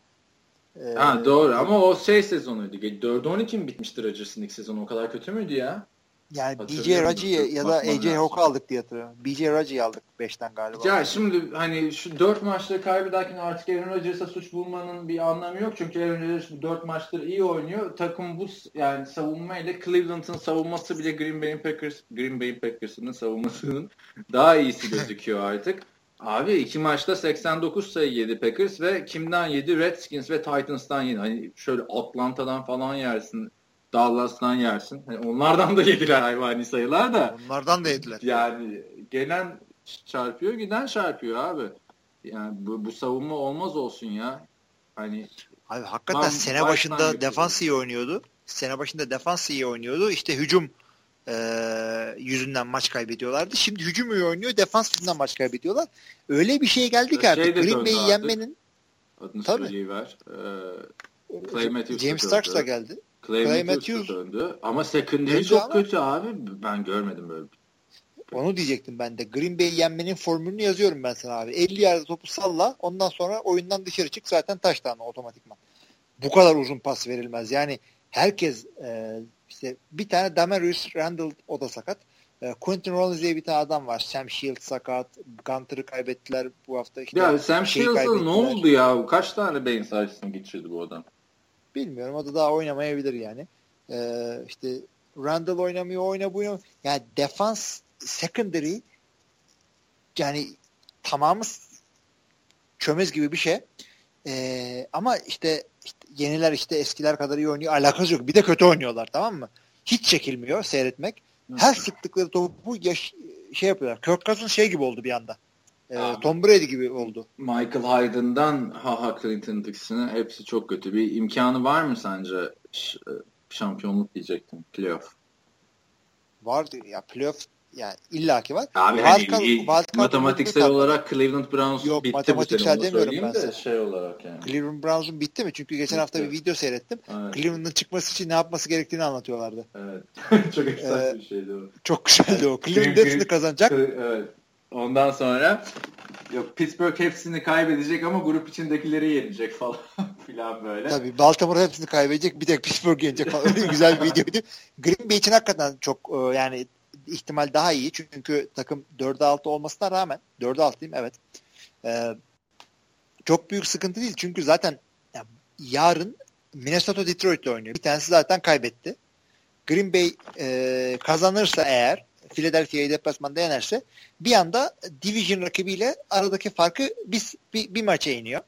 e, Ha doğru ama o şey sezonuydu. 4'e 12 mi bitmişti Rodgers'ın ilk sezonu? O kadar kötü müydü ya? Yani BJ Raji'yi ya da AJ Hawk'u aldık diye hatırlıyorum. BJ Raji'yi aldık 5'ten galiba. Ya şimdi hani şu 4 maçları kaybederken artık Aaron Rodgers'a suç bulmanın bir anlamı yok. Çünkü Aaron Rodgers 4 maçtır iyi oynuyor. Takım bu yani savunmayla Cleveland'ın savunması bile Green Bay Packers Green Bay Packers'ın savunmasının daha iyisi gözüküyor artık. Abi iki maçta 89 sayı yedi Packers ve kimden yedi? Redskins ve Titans'tan yedi. Hani şöyle Atlanta'dan falan yersin Dallas'tan yersin. Yani onlardan da yediler hayvani sayılar da. Onlardan da yediler. Yani gelen çarpıyor giden çarpıyor abi. Yani bu, bu savunma olmaz olsun ya. Hani Abi hakikaten sene başında defans iyi oynuyordu. Sene başında defans iyi oynuyordu. İşte hücum e, yüzünden maç kaybediyorlardı. Şimdi hücum iyi oynuyor. Defans yüzünden maç kaybediyorlar. Öyle bir şey geldi ki artık. Şey Green Bay'i yenmenin adını Tabii. söyleyiver. Ee, James Starks da geldi. Clay, Clay Matthews döndü. Ama secondary çok ama, kötü abi. Ben görmedim böyle. Onu diyecektim ben de. Green Bay yenmenin formülünü yazıyorum ben sana abi. 50 yerde topu salla. Ondan sonra oyundan dışarı çık. Zaten taştan otomatikman. Bu kadar uzun pas verilmez. Yani herkes e, işte bir tane Damarius Randall o da sakat. E, Quentin Rollins diye bir tane adam var. Sam Shields sakat. Gunter'ı kaybettiler bu hafta. İşte ya Sam Shields'a ne oldu ya? Kaç tane beyin sarsını geçirdi bu adam? Bilmiyorum. O da daha oynamayabilir yani. Ee, işte Randall oynamıyor, oyna bu oynamıyor. Yani defans secondary yani tamamı çömez gibi bir şey. Ee, ama işte, işte yeniler işte eskiler kadar iyi oynuyor. Alakası yok. Bir de kötü oynuyorlar tamam mı? Hiç çekilmiyor seyretmek. Her sıktıkları topu yaş- şey yapıyorlar. Kirk Cousins şey gibi oldu bir anda. Ee, Tom Brady gibi oldu. Michael Hayden'dan Ha Clinton Dixon'a hepsi çok kötü. Bir imkanı var mı sence e, şampiyonluk diyecektim playoff? Var ya playoff yani illaki var. Abi hani, card, matematiksel olarak Cleveland Browns Yok, bitti matematiksel bu demiyorum ben de şey olarak yani. Cleveland Browns'un bitti mi? Çünkü geçen bitti. hafta bir video seyrettim. Evet. Cleveland'ın çıkması için ne yapması gerektiğini anlatıyorlardı. Evet. çok güzel ee, bir şeydi o. Çok güzeldi o. Cleveland hepsini kazanacak. Evet. Ondan sonra yok Pittsburgh hepsini kaybedecek ama grup içindekileri yenecek falan filan böyle. Tabii Baltimore hepsini kaybedecek bir tek Pittsburgh yenecek falan. Öyle güzel bir videoydu. Green Bay için hakikaten çok e, yani ihtimal daha iyi. Çünkü takım 4'e 6 olmasına rağmen 4'e 6 değil mi? Evet. Ee, çok büyük sıkıntı değil. Çünkü zaten yani yarın Minnesota Detroit'le oynuyor. Bir tanesi zaten kaybetti. Green Bay e, kazanırsa eğer Philadelphia'yı deplasmanda yenerse bir anda division rakibiyle aradaki farkı bir, bir, bir maça iniyor.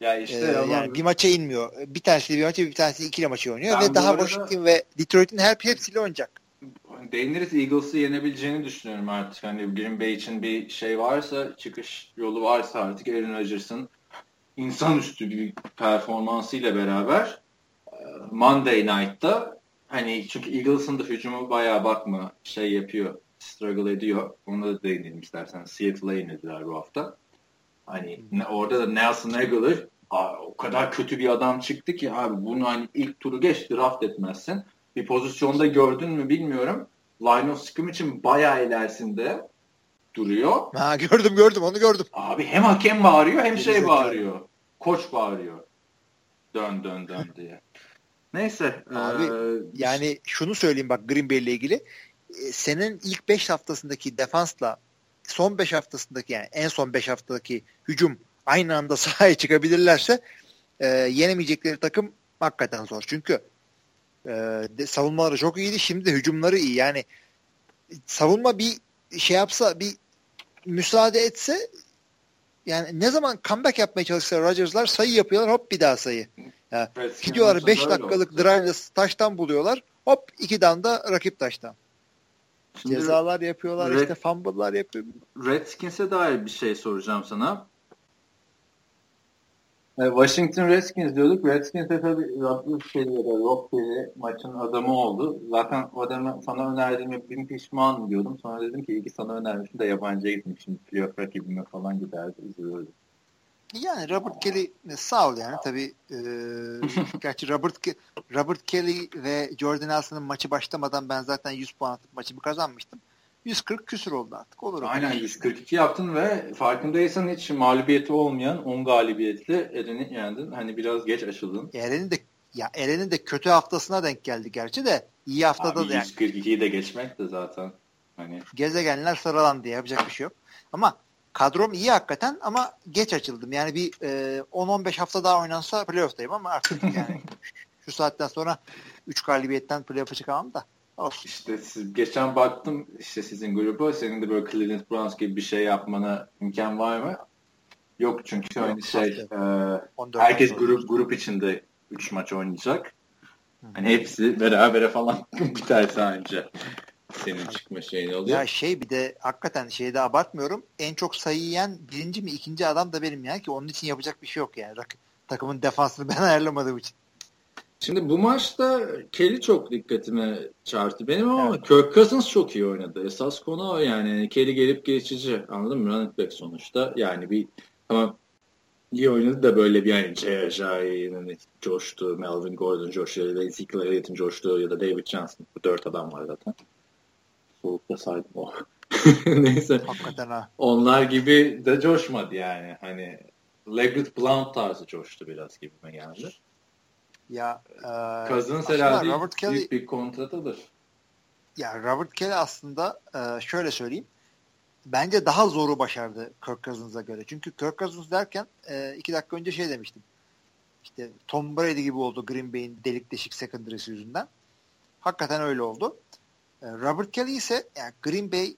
Ya işte ee, yani bir maça inmiyor. Bir tanesi bir maça bir tanesi ikili maçı oynuyor ben ve daha arada... Washington ve Detroit'in her hepsiyle oynayacak. Değiniriz Eagles'ı yenebileceğini düşünüyorum artık. Hani Green Bay için bir şey varsa, çıkış yolu varsa artık Aaron Rodgers'ın insanüstü bir performansıyla beraber e, Monday Night'ta hani çünkü Eagles'ın da hücumu bayağı bakma şey yapıyor, struggle ediyor. Onu da değinelim istersen. Seattle'a yenildiler bu hafta. Hani orada da Nelson Aguilar o kadar kötü bir adam çıktı ki abi bunu hani ilk turu geç draft etmezsin. Bir pozisyonda gördün mü bilmiyorum. Line of için bayağı ilerisinde duruyor. Ha gördüm gördüm onu gördüm. Abi hem hakem bağırıyor hem şey bağırıyor. Koç bağırıyor. Dön dön dön diye. Neyse. Abi ee, yani şunu söyleyeyim bak Green Bay ile ilgili. Senin ilk 5 haftasındaki defansla son 5 haftasındaki yani en son 5 haftadaki hücum aynı anda sahaya çıkabilirlerse e, yenemeyecekleri takım hakikaten zor. Çünkü E, de, savunmaları çok iyiydi. Şimdi de hücumları iyi. Yani savunma bir şey yapsa bir müsaade etse yani ne zaman comeback yapmaya çalışsa Rodgers'lar sayı yapıyorlar hop bir daha sayı. Yani gidiyorlar 5 dakikalık drive'la taştan buluyorlar. Hop iki da rakip taştan. Şimdi Cezalar yapıyorlar Red, işte fumble'lar yapıyor. Redskins'e dair bir şey soracağım sana. E, Washington Redskins diyorduk. Redskins de tabii da Rob Kelly maçın adamı oldu. Zaten o adamı sana önerdiğime bin pişman diyordum. Sonra dedim ki iyi ki sana önermişim de yabancıya gitmişim. Playoff rakibime falan giderdi. Üzülürdüm. Yani Robert Kelly sağ ol yani tabii e, gerçi Robert Robert Kelly ve Jordan Nelson'ın maçı başlamadan ben zaten 100 puan atıp maçımı kazanmıştım. 140 küsür oldu artık olur. Aynen 142 yaptın ve farkındaysan hiç mağlubiyeti olmayan 10 galibiyetle Eren'i yendin. Hani biraz geç açıldın. Eren'in de ya Eren'in de kötü haftasına denk geldi gerçi de iyi haftada Abi, da yani. 142'yi de geçmek de zaten hani gezegenler sıralandı yapacak bir şey yok. Ama kadrom iyi hakikaten ama geç açıldım. Yani bir e, 10-15 hafta daha oynansa playoff'tayım ama artık yani şu saatten sonra 3 galibiyetten playoff'a çıkamam da. Olsun. İşte siz, geçen baktım işte sizin grubu senin de böyle Cleveland Browns gibi bir şey yapmana imkan var mı? Yok çünkü Yok, hani şey e, herkes grup grup içinde 3 maç oynayacak. Hani hepsi berabere falan biterse önce senin çıkma şeyin oluyor. Ya şey bir de hakikaten şeyde abartmıyorum. En çok sayı yiyen birinci mi ikinci adam da benim yani ki onun için yapacak bir şey yok yani. Takımın defansını ben ayarlamadığım için. Şimdi bu maçta Kelly çok dikkatime çarptı benim ama evet. Kirk Cousins çok iyi oynadı. Esas konu o yani. Kelly gelip geçici. Anladın mı? Running back sonuçta. Yani bir tamam iyi oynadı da böyle bir yani J.J. coştu, Melvin Gordon coştu Ezekiel Elliott'ın coştu ya da David Johnson. Bu dört adam var zaten. Soğukta saydım o. Neyse. Hakikaten ha. Onlar gibi de coşmadı yani. Hani Leggett Blount tarzı coştu biraz gibime geldi. Ya e, Cousins herhalde Robert Kelly, büyük bir kontrat alır. Ya Robert Kelly aslında e, şöyle söyleyeyim. Bence daha zoru başardı Kirk Cousins'a göre. Çünkü Kirk Cousins derken e, iki dakika önce şey demiştim. İşte Tom Brady gibi oldu Green Bay'in delik deşik secondary'si yüzünden. Hakikaten öyle oldu. E, Robert Kelly ise yani Green Bay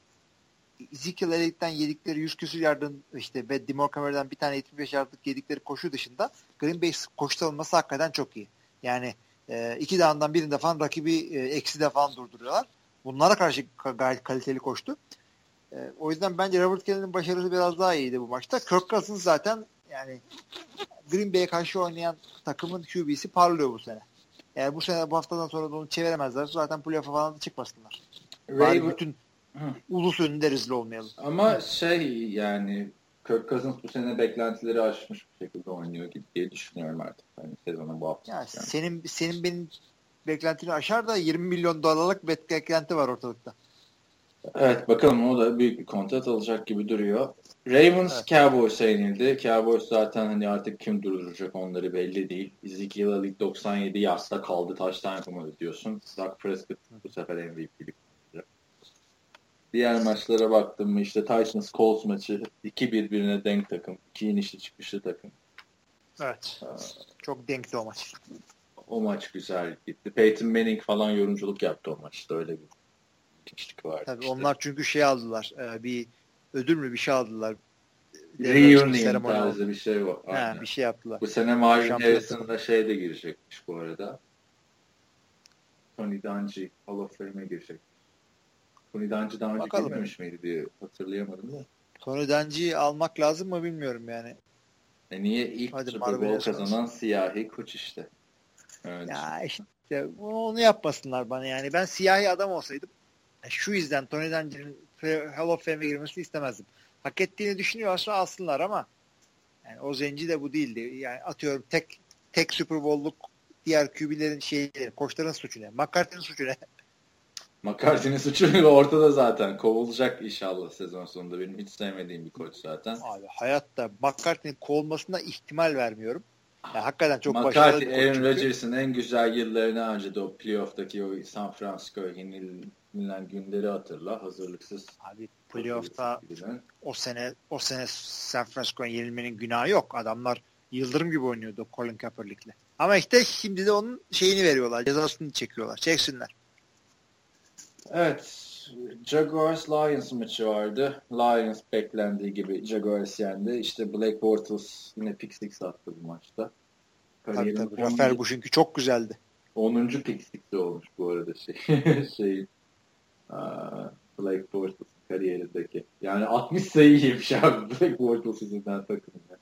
Ezekiel Elliott'ten yedikleri 100 küsur yardın işte ve Dimor Camera'dan bir tane 75 yardlık yedikleri koşu dışında Green Bay koşu savunması hakikaten çok iyi. Yani e, iki dağından birinde falan rakibi e, eksi de falan durduruyorlar. Bunlara karşı gayet kaliteli koştu. E, o yüzden bence Robert Kelly'nin başarısı biraz daha iyiydi bu maçta. Kirk Cousins zaten yani Green Bay'e karşı oynayan takımın QB'si parlıyor bu sene. Eğer bu sene bu haftadan sonra da onu çeviremezler zaten playoff'a falan da çıkmasınlar. Ray bütün Hı. ulus önünde rezil olmayalım. Ama şey yani Kirk Cousins bu sene beklentileri aşmış bir şekilde oynuyor gibi diye düşünüyorum artık. Hani sezonun bu hafta. Ya yani. senin senin benim beklentini aşar da 20 milyon dolarlık beklenti var ortalıkta. Evet bakalım o da büyük bir kontrat alacak gibi duruyor. Ravens evet. Cowboys'a yenildi. Cowboys zaten hani artık kim durduracak onları belli değil. Ezekiel Elliott 97 yasta kaldı. Taştan yapamadı diyorsun. Dak Prescott bu sefer MVP'lik Diğer maçlara baktım mı işte Titans Colts maçı iki birbirine denk takım. iki inişli çıkışlı takım. Evet. Aa, Çok denkti o maç. O maç güzel gitti. Peyton Manning falan yorumculuk yaptı o maçta. Öyle bir ilginçlik vardı. Tabii işte. onlar çünkü şey aldılar. E, bir ödül mü bir şey aldılar. Reunion tarzı bir şey var. Ha, bir şey yaptılar. Bu sene Marvin Harrison'da şey de girecekmiş bu arada. Tony Dungy Hall of Fame'e girecek. Tony Dungy daha önce Bakalım. girmemiş miydi diye hatırlayamadım da. Tony Dungy'yi almak lazım mı bilmiyorum yani. E niye ilk Hadi Super Bowl kazanan siyahi koç işte. Evet. Ya işte onu yapmasınlar bana yani. Ben siyahi adam olsaydım e, şu yüzden Tony Dungy'nin Hall of Fame'e girmesini istemezdim. Hak ettiğini düşünüyorsa alsınlar ama yani o zenci de bu değildi. Yani atıyorum tek tek Super Bowl'luk diğer QB'lerin şeyleri, koçların suçu ne? McCarthy'nin suçu ne? McCarthy'nin suçu ortada zaten. Kovulacak inşallah sezon sonunda. Benim hiç sevmediğim bir koç zaten. Abi hayatta McCarthy'nin kovulmasına ihtimal vermiyorum. Yani hakikaten çok McCarthy, başarılı bir. Aaron Rodgers'ın en güzel yıllarını harcadı o playoff'taki o San Francisco yenilen günleri hatırla. Hazırlıksız. Abi playoff'ta o sene o sene San Francisco'ya yenilmenin günahı yok. Adamlar Yıldırım gibi oynuyordu Colin Kaepernick'le. Ama işte şimdi de onun şeyini veriyorlar. Cezasını çekiyorlar. Çeksinler. Evet. Jaguars Lions maçı vardı. Lions beklendiği gibi Jaguars yendi. İşte Black Bortles yine pick six attı bu maçta. Tabii tabii. Rafael Bush'unki çok güzeldi. 10. pick six'i olmuş bu arada şey. şey Black Bortles kariyerindeki. Yani 60 sayı yemiş abi Black Bortles yüzünden takımda.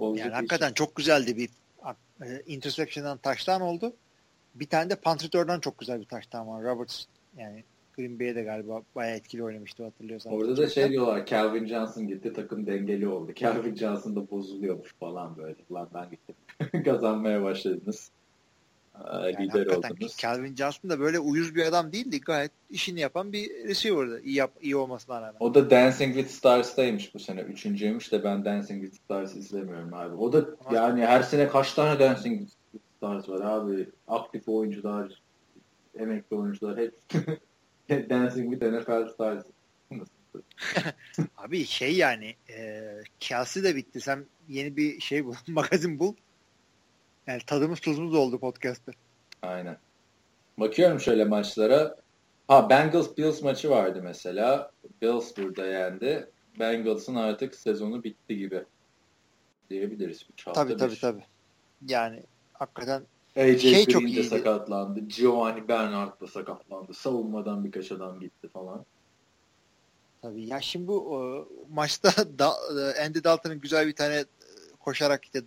Yani şey. hakikaten çok güzeldi bir e, interception'dan taştan oldu. Bir tane de punt return'dan çok güzel bir taştan var. Roberts yani Green Bay'de galiba bayağı etkili oynamıştı hatırlıyorsan. Orada da şey diyorlar Calvin Johnson gitti takım dengeli oldu. Calvin Johnson da bozuluyormuş falan böyle. Lan ben gittim. Kazanmaya başladınız. Yani lider oldunuz. Calvin Johnson da böyle uyuz bir adam değildi. Gayet işini yapan bir receiver'dı. İyi, yap, iyi olmasına rağmen. O da Dancing with Stars'taymış bu sene. Üçüncüymüş de ben Dancing with Stars izlemiyorum abi. O da yani her sene kaç tane Dancing with Stars var abi. Aktif oyuncular, emekli oyuncular hep Dancing with NFL Stars. Abi şey yani e, Kelsey de bitti. Sen yeni bir şey bul, magazin bul. Yani tadımız tuzumuz oldu podcast'te. Aynen. Bakıyorum şöyle maçlara. Ha Bengals Bills maçı vardı mesela. Bills burada yendi. Bengals'ın artık sezonu bitti gibi diyebiliriz. Tabii tabii tabii. Yani hakikaten AJ şey Green çok de iyiydi. sakatlandı. Giovanni Bernard da sakatlandı. Savunmadan birkaç adam gitti falan. Tabii ya şimdi bu o, maçta da, Andy Dalton'ın güzel bir tane e, koşarak işte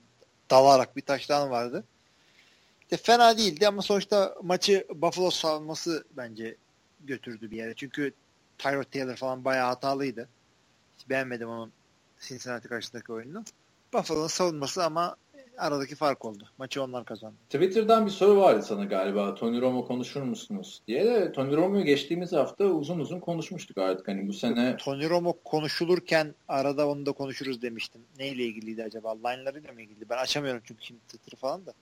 dalarak bir taştan vardı. İşte fena değildi ama sonuçta maçı Buffalo savunması bence götürdü bir yere. Çünkü Tyrod Taylor falan bayağı hatalıydı. Hiç beğenmedim onun Cincinnati karşısındaki oyununu. Buffalo'nun savunması ama aradaki fark oldu. Maçı onlar kazandı. Twitter'dan bir soru vardı sana galiba. Tony Romo konuşur musunuz diye de Tony Romo'yu geçtiğimiz hafta uzun uzun konuşmuştuk artık. Hani bu sene Tony Romo konuşulurken arada onu da konuşuruz demiştim. Neyle ilgiliydi acaba? Line'larıyla mı ilgili? Ben açamıyorum çünkü şimdi Twitter'ı falan da.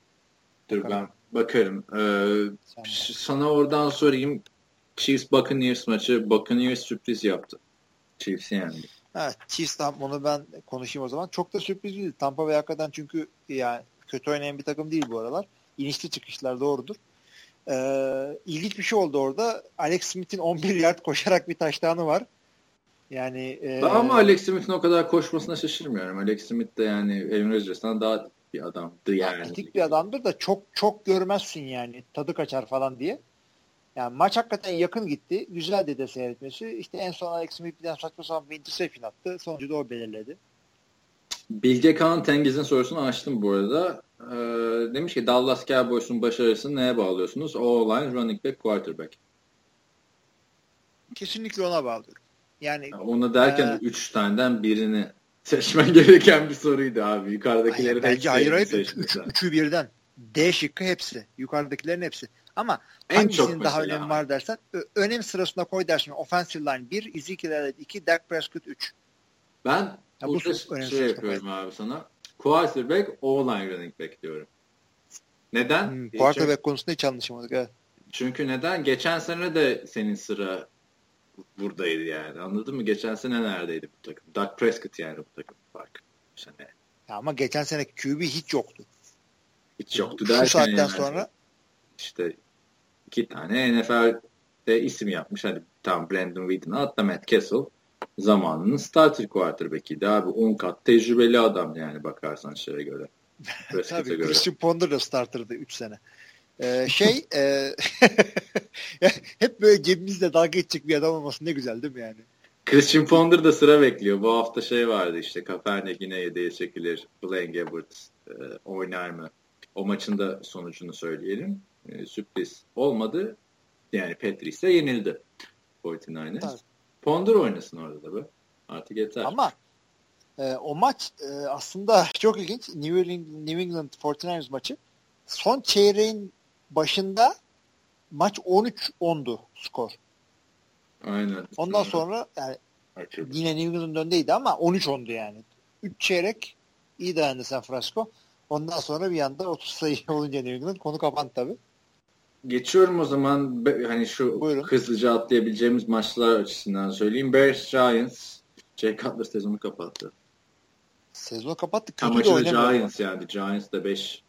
Dur ben bakarım. Ee, sana oradan sorayım. Chiefs Buccaneers maçı Buccaneers sürpriz yaptı. Chiefs yendi. Evet, Chiefs onu ben konuşayım o zaman. Çok da sürpriz değil. Tampa Bay hakikaten çünkü yani kötü oynayan bir takım değil bu aralar. İnişli çıkışlar doğrudur. Ee, ilginç bir şey oldu orada. Alex Smith'in 11 yard koşarak bir taştanı var. Yani e... ama Alex Smith'in o kadar koşmasına şaşırmıyorum. Alex Smith de yani Aaron Rodgers'tan daha bir adamdı yani. Atletik bir adamdır da çok çok görmezsin yani. Tadı kaçar falan diye. Yani maç hakikaten yakın gitti. Güzel de seyretmesi. İşte en son Alex Smith birden saçma sapan bir interception attı. Sonucu da o belirledi. Bilge Kaan Tengiz'in sorusunu açtım bu arada. Ee, demiş ki Dallas Cowboys'un başarısını neye bağlıyorsunuz? O-line, running back, quarterback. Kesinlikle ona bağlıyorum. Yani ona derken 3 e, taneden birini seçmen gereken bir soruydu abi. Yukarıdakileri hayır, bence hayır hayır. Üç, üç, üçü birden. D şıkkı hepsi. Yukarıdakilerin hepsi. Ama en hangisinin çok daha önemi var dersen önem sırasında koy dersin. Offensive line 1, Ezekiel Elliott 2, Dak Prescott 3. Ben ya bu şey yapıyorum koy. abi sana. Quarterback, O-line running back diyorum. Neden? Hmm, quarterback çünkü, konusunda hiç anlaşamadık. Evet. Çünkü neden? Geçen sene de senin sıra buradaydı yani. Anladın mı? Geçen sene neredeydi bu takım? Dak Prescott yani bu takım fark. Sene. Ya ama geçen sene QB hiç yoktu. Hiç yoktu derken Şu saatten yani. sonra işte iki tane NFL'de isim yapmış. Hadi tam Brandon Whedon'a atla Matt Castle zamanının starter quarterback'iydi abi. 10 kat tecrübeli adam yani bakarsan şeye göre. Tabii göre. Christian Ponder da starter'dı 3 sene. Ee, şey e, hep böyle cebimizde dalga geçecek bir adam olması ne güzel değil mi yani? Christian Ponder da sıra bekliyor. Bu hafta şey vardı işte Kaepernick yine yedeğe çekilir. Blaine Gabbert e, oynar mı? O maçın da sonucunu söyleyelim. E, sürpriz olmadı. Yani Petris'e yenildi 49ers. Tabii. Ponder oynasın orada da be. Artık yeter. Ama e, o maç e, aslında çok ilginç. New England, New England 49ers maçı. Son çeyreğin başında maç 13-10'du skor. Aynen. Ondan sonra yani Açıldı. yine New England öndeydi ama 13-10'du yani. 3 çeyrek iyi dayandı San Francisco. Ondan sonra bir anda 30 sayı olunca New England konu kapandı tabii. Geçiyorum o zaman hani şu Buyurun. hızlıca atlayabileceğimiz maçlar açısından söyleyeyim. Bears Giants Jay Cutler sezonu kapattı. Sezon kapattık. Kötü Ama de Giants yani. Giants de 5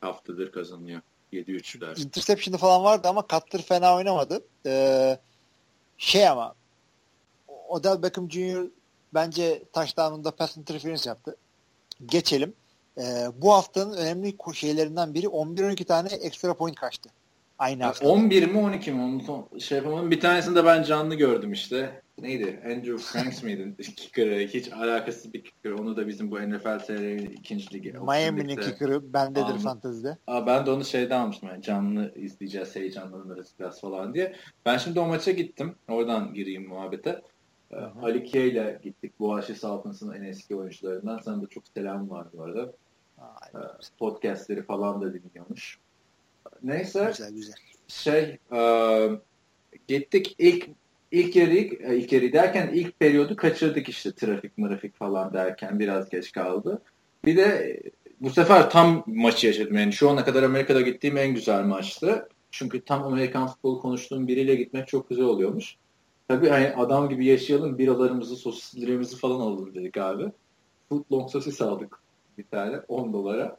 haftadır kazanıyor. 7-3'ler. Interception'ı falan vardı ama Cutler fena oynamadı. Ee, şey ama Odell Beckham Jr. bence touchdown'unda pass interference yaptı. Geçelim. Ee, bu haftanın önemli şeylerinden biri 11-12 tane ekstra point kaçtı. Aynı hafta. 11 mi 12 mi? Onu şey yapamadım. Bir tanesini de ben canlı gördüm işte. Neydi? Andrew Franks miydi? Kicker'ı. Hiç alakasız bir kicker. Onu da bizim bu NFL serilerinin ikinci ligi. Miami'nin kicker'ı bendedir Aldım. fantezide. Aa, ben de onu şeyden almıştım. Yani canlı izleyeceğiz, heyecanlanırız biraz falan diye. Ben şimdi o maça gittim. Oradan gireyim muhabbete. Ee, Ali Kiye ile gittik. Boğaziçi Saltınıs'ın en eski oyuncularından. Sana da çok selam var bu arada. Aa, ee, podcastleri falan da dinliyormuş. Neyse. Güzel güzel. Şey e, gittik ilk ilk yarı e, ilk yarı derken ilk periyodu kaçırdık işte trafik mırafik falan derken biraz geç kaldı. Bir de bu sefer tam maçı yaşadım. Yani şu ana kadar Amerika'da gittiğim en güzel maçtı. Çünkü tam Amerikan futbolu konuştuğum biriyle gitmek çok güzel oluyormuş. Tabii hani adam gibi yaşayalım, biralarımızı, sosislerimizi falan alalım dedik abi. Footlong sosis aldık bir tane 10 dolara.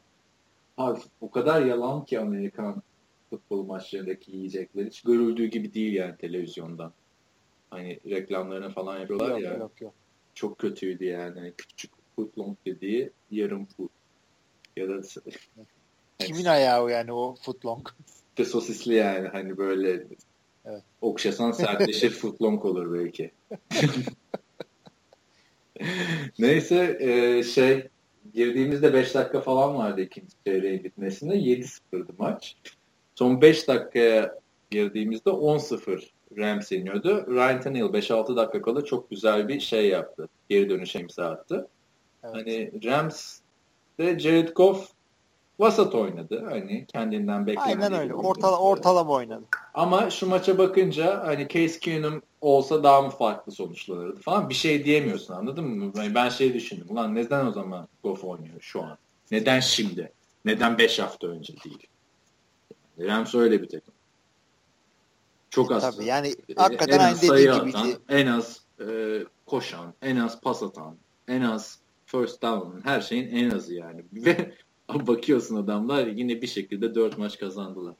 Abi o kadar yalan ki Amerikan futbol maçlarındaki yiyecekler hiç görüldüğü gibi değil yani televizyondan. Hani reklamlarını falan yapıyorlar yok, ya. Yok, yok. Çok kötüydü yani. Hani küçük footlong dediği yarım foot. Ya da Kimin ayağı yani o footlong? İşte sosisli yani hani böyle evet. okşasan sertleşir footlong olur belki. Neyse e, şey girdiğimizde 5 dakika falan vardı ikinci çeyreğin bitmesinde. 7-0'dı maç. Son 5 dakikaya girdiğimizde 10-0 Rams yeniyordu. Ryan Tannehill 5-6 dakika kala çok güzel bir şey yaptı. Geri dönüş imza attı. Evet. Hani Rams ve Jared Goff vasat oynadı. Hani kendinden beklenen. Aynen öyle. Ortala, ortalama oynadı. Ama şu maça bakınca hani Case Keenum olsa daha mı farklı sonuçlanırdı falan bir şey diyemiyorsun anladın mı? Yani ben şey düşündüm. Ulan neden o zaman Goff oynuyor şu an? Neden şimdi? Neden 5 hafta önce değil? Rams öyle bir takım. Çok az. Tabii yani hakikaten aynı dediği gibiydi. En az e, koşan, en az pas atan, en az first down, her şeyin en azı yani. Ve bakıyorsun adamlar yine bir şekilde 4 maç kazandılar.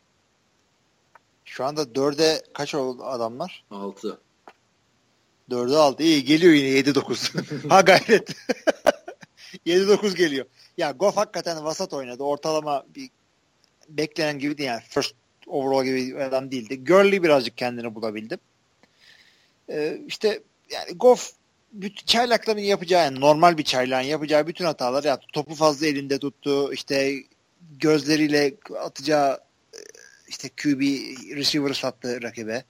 Şu anda 4'e kaç oldu adamlar? 6. 4'e 6. İyi geliyor yine 7-9. ha gayret. 7-9 geliyor. Ya Goff hakikaten vasat oynadı. Ortalama bir beklenen gibi değil yani first overall gibi adam değildi. Gurley birazcık kendini bulabildi. Ee, işte yani Goff bütün çaylakların yapacağı yani normal bir çaylağın yapacağı bütün hataları yaptı. Topu fazla elinde tuttu. İşte gözleriyle atacağı e, işte QB receiver sattı rakibe.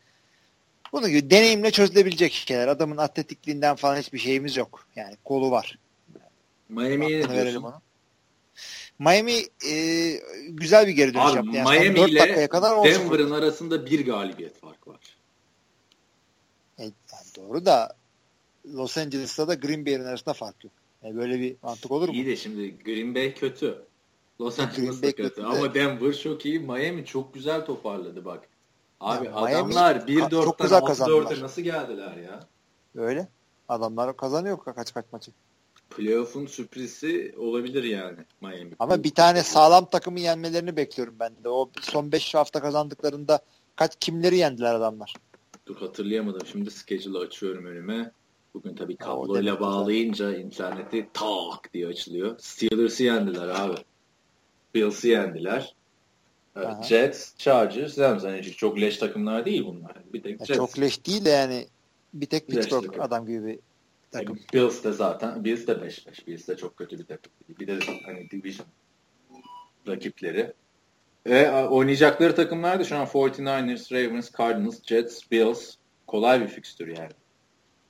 Bunu gibi deneyimle çözülebilecek şeyler. Adamın atletikliğinden falan hiçbir şeyimiz yok. Yani kolu var. Miami'ye diyorsun? Onu. Miami e, güzel bir geri dönüş Abi, yaptı. Yani Miami ile Denver'ın arasında bir galibiyet fark var. E, yani doğru da Los Angeles'ta da Green Bay'in arasında fark yok. Yani böyle bir mantık olur mu? İyi de şimdi Green Bay kötü. Los Angeles kötü. kötü. Ama Denver çok iyi. Miami çok güzel toparladı bak. Abi yani adamlar 1-4'ten 6-4'e nasıl geldiler ya? Öyle. Adamlar kazanıyor kaç kaç maçı playoff'un sürprizi olabilir yani Miami. Ama bir tane sağlam takımı yenmelerini bekliyorum ben de. O son 5 hafta kazandıklarında kaç kimleri yendiler adamlar? Dur hatırlayamadım. Şimdi schedule açıyorum önüme. Bugün tabii kabloyla bağlayınca interneti tak diye açılıyor. Steelers'ı yendiler abi. Bills'ı yendiler. Aha. Jets, Chargers, Rams. Yani çok leş takımlar değil bunlar. Bir tek Jets. Çok leş değil de yani bir tek Pittsburgh adam gibi bir takım. Yani Bills de zaten Bills de 5-5. Bills de çok kötü bir takım. Bir de hani division rakipleri. Ve oynayacakları takımlar da şu an 49ers, Ravens, Cardinals, Jets, Bills. Kolay bir fikstür yani.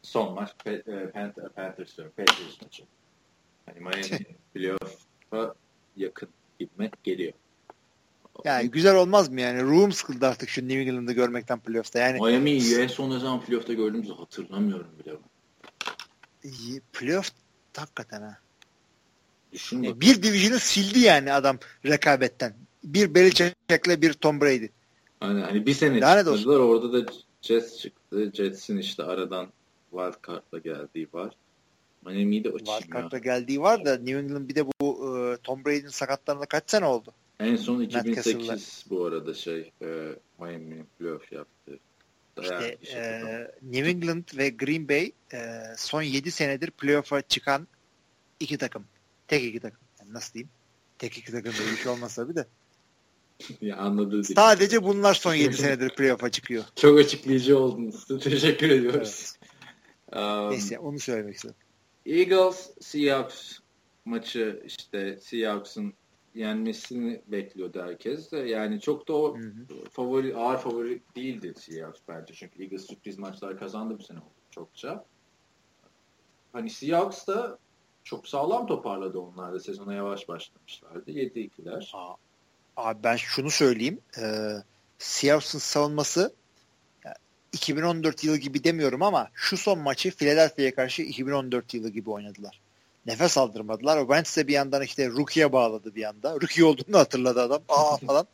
Son maç e, Panthers, Panthers diyorum. Patriots maçı. Hani Miami playoff'a yakın gitmek geliyor. Yani güzel olmaz mı yani? Room sıkıldı artık şu New England'ı görmekten playoff'ta. Yani Miami'yi en son ne zaman playoff'ta gördüğümüzü hatırlamıyorum bile. Playoff hakikaten ha. Düşün yani bir division'ı sildi yani adam rekabetten. Bir Belichick'le bir Tom Brady. Hani, hani bir sene Daha çıktılar orada da Jets çıktı. Jets'in işte aradan wild card'la geldiği var. Miami'yi de açayım Wildcard'da geldiği var da New England bir de bu e, Tom Brady'nin sakatlarında kaç sene oldu? En son 2008 bu arada şey e, Miami playoff yaptı. İşte e, New England ve Green Bay e, son 7 senedir playoff'a çıkan iki takım. Tek iki takım. Yani nasıl diyeyim? Tek iki takım böyle bir şey olmasa bir de. ya anladım. Sadece bunlar son 7 senedir playoff'a çıkıyor. Çok açıklayıcı oldunuz. Teşekkür ediyoruz. Um, Neyse onu söylemek istedim. Eagles Seahawks maçı işte Seahawks'ın yenmesini bekliyordu herkes de. Yani çok da o hı hı. favori ağır favori değildi Seahawks bence. Çünkü Eagles sürpriz maçlar kazandı bu sene çokça. Hani Seahawks da çok sağlam toparladı onlar da. Sezona yavaş başlamışlardı. 7-2'ler. Abi ben şunu söyleyeyim. Ee, Seahawks'ın savunması 2014 yılı gibi demiyorum ama şu son maçı Philadelphia'ya karşı 2014 yılı gibi oynadılar nefes aldırmadılar. O Wentz de bir yandan işte Rookie'ye bağladı bir anda. Rookie olduğunu hatırladı adam. Aa falan.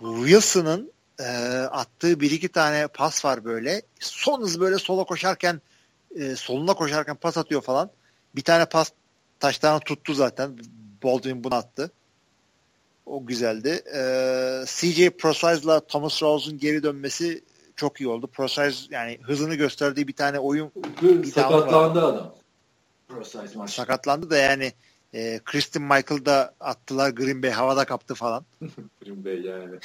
Wilson'ın e, attığı bir iki tane pas var böyle. Son hız böyle sola koşarken e, soluna koşarken pas atıyor falan. Bir tane pas taştan tuttu zaten. Baldwin bunu attı. O güzeldi. E, CJ Prosize'la Thomas Rawles'un geri dönmesi çok iyi oldu. Prosize yani hızını gösterdiği bir tane oyun bir sakatlandı adam. Sakatlandı da yani e, Christian Michael da attılar Green Bay havada kaptı falan. Green Bay yani.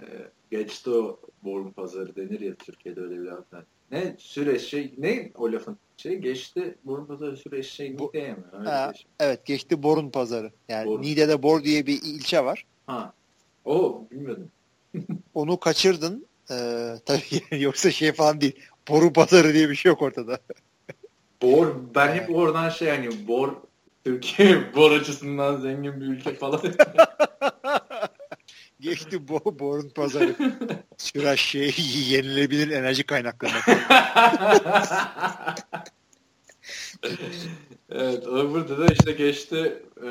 e, geçti o borun pazarı denir ya Türkiye'de öyle bir laflar. Ne süreç şey ne o lafın şey geçti borun pazarı süreç şey Niğde'ye mi? Ha, şey. Evet geçti borun pazarı. Yani borun. Niğde'de Bor diye bir ilçe var. Ha. O bilmiyordum. Onu kaçırdın. Ee, tabii yoksa şey falan değil. Boru pazarı diye bir şey yok ortada. Bor, ben hep oradan şey yani Bor Türkiye bor açısından zengin bir ülke falan. Geçti bo borun pazarı. Süraş şey yenilebilir enerji kaynakları. evet burada da işte geçti e,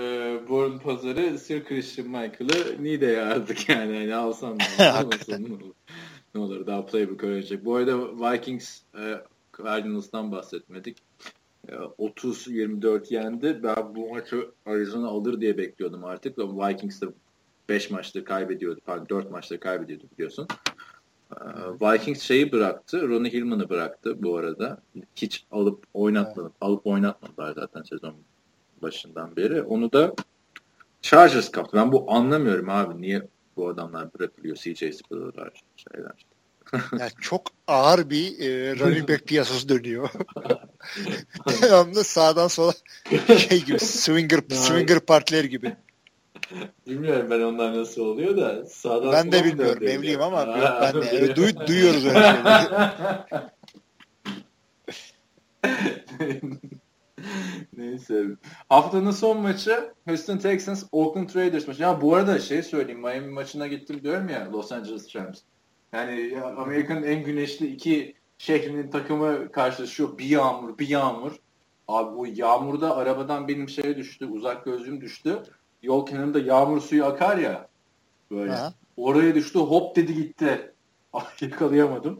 borun pazarı Sir Christian Michael'ı Nide'ye aldık yani. yani alsam ne olur, ne olur daha playbook öğrenecek. Bu arada Vikings e, Cardinals'tan bahsetmedik. 30-24 yendi. Ben bu maçı Arizona alır diye bekliyordum artık. Vikings de 5 maçta kaybediyordu. Pardon 4 maçta kaybediyordu biliyorsun. Ee, Vikings şeyi bıraktı. Ronnie Hillman'ı bıraktı bu arada. Hiç alıp oynatmadı. Alıp oynatmadılar zaten sezon başından beri. Onu da Chargers kaptı. Ben bu anlamıyorum abi. Niye bu adamlar bırakılıyor? CJ Spiller'lar şeyler. yani çok ağır bir e, running back piyasası dönüyor. Devamlı sağdan sola şey gibi swinger swinger partiler gibi. Bilmiyorum ben onlar nasıl oluyor da sağdan Ben de bilmiyorum evliyim ama yok, ben de evet, duy, duyuyoruz öyle şeyleri. Neyse. Haftanın son maçı Houston Texans Oakland Raiders maçı. Ya bu arada şey söyleyeyim Miami maçına gittim diyorum ya Los Angeles Rams. Yani Amerika'nın en güneşli iki şehrinin takımı karşılaşıyor. Bir yağmur, bir yağmur. Abi o yağmurda arabadan benim şeye düştü, uzak gözlüğüm düştü. Yol kenarında yağmur suyu akar ya. Böyle. Aha. Oraya düştü, hop dedi gitti. Yakalayamadım.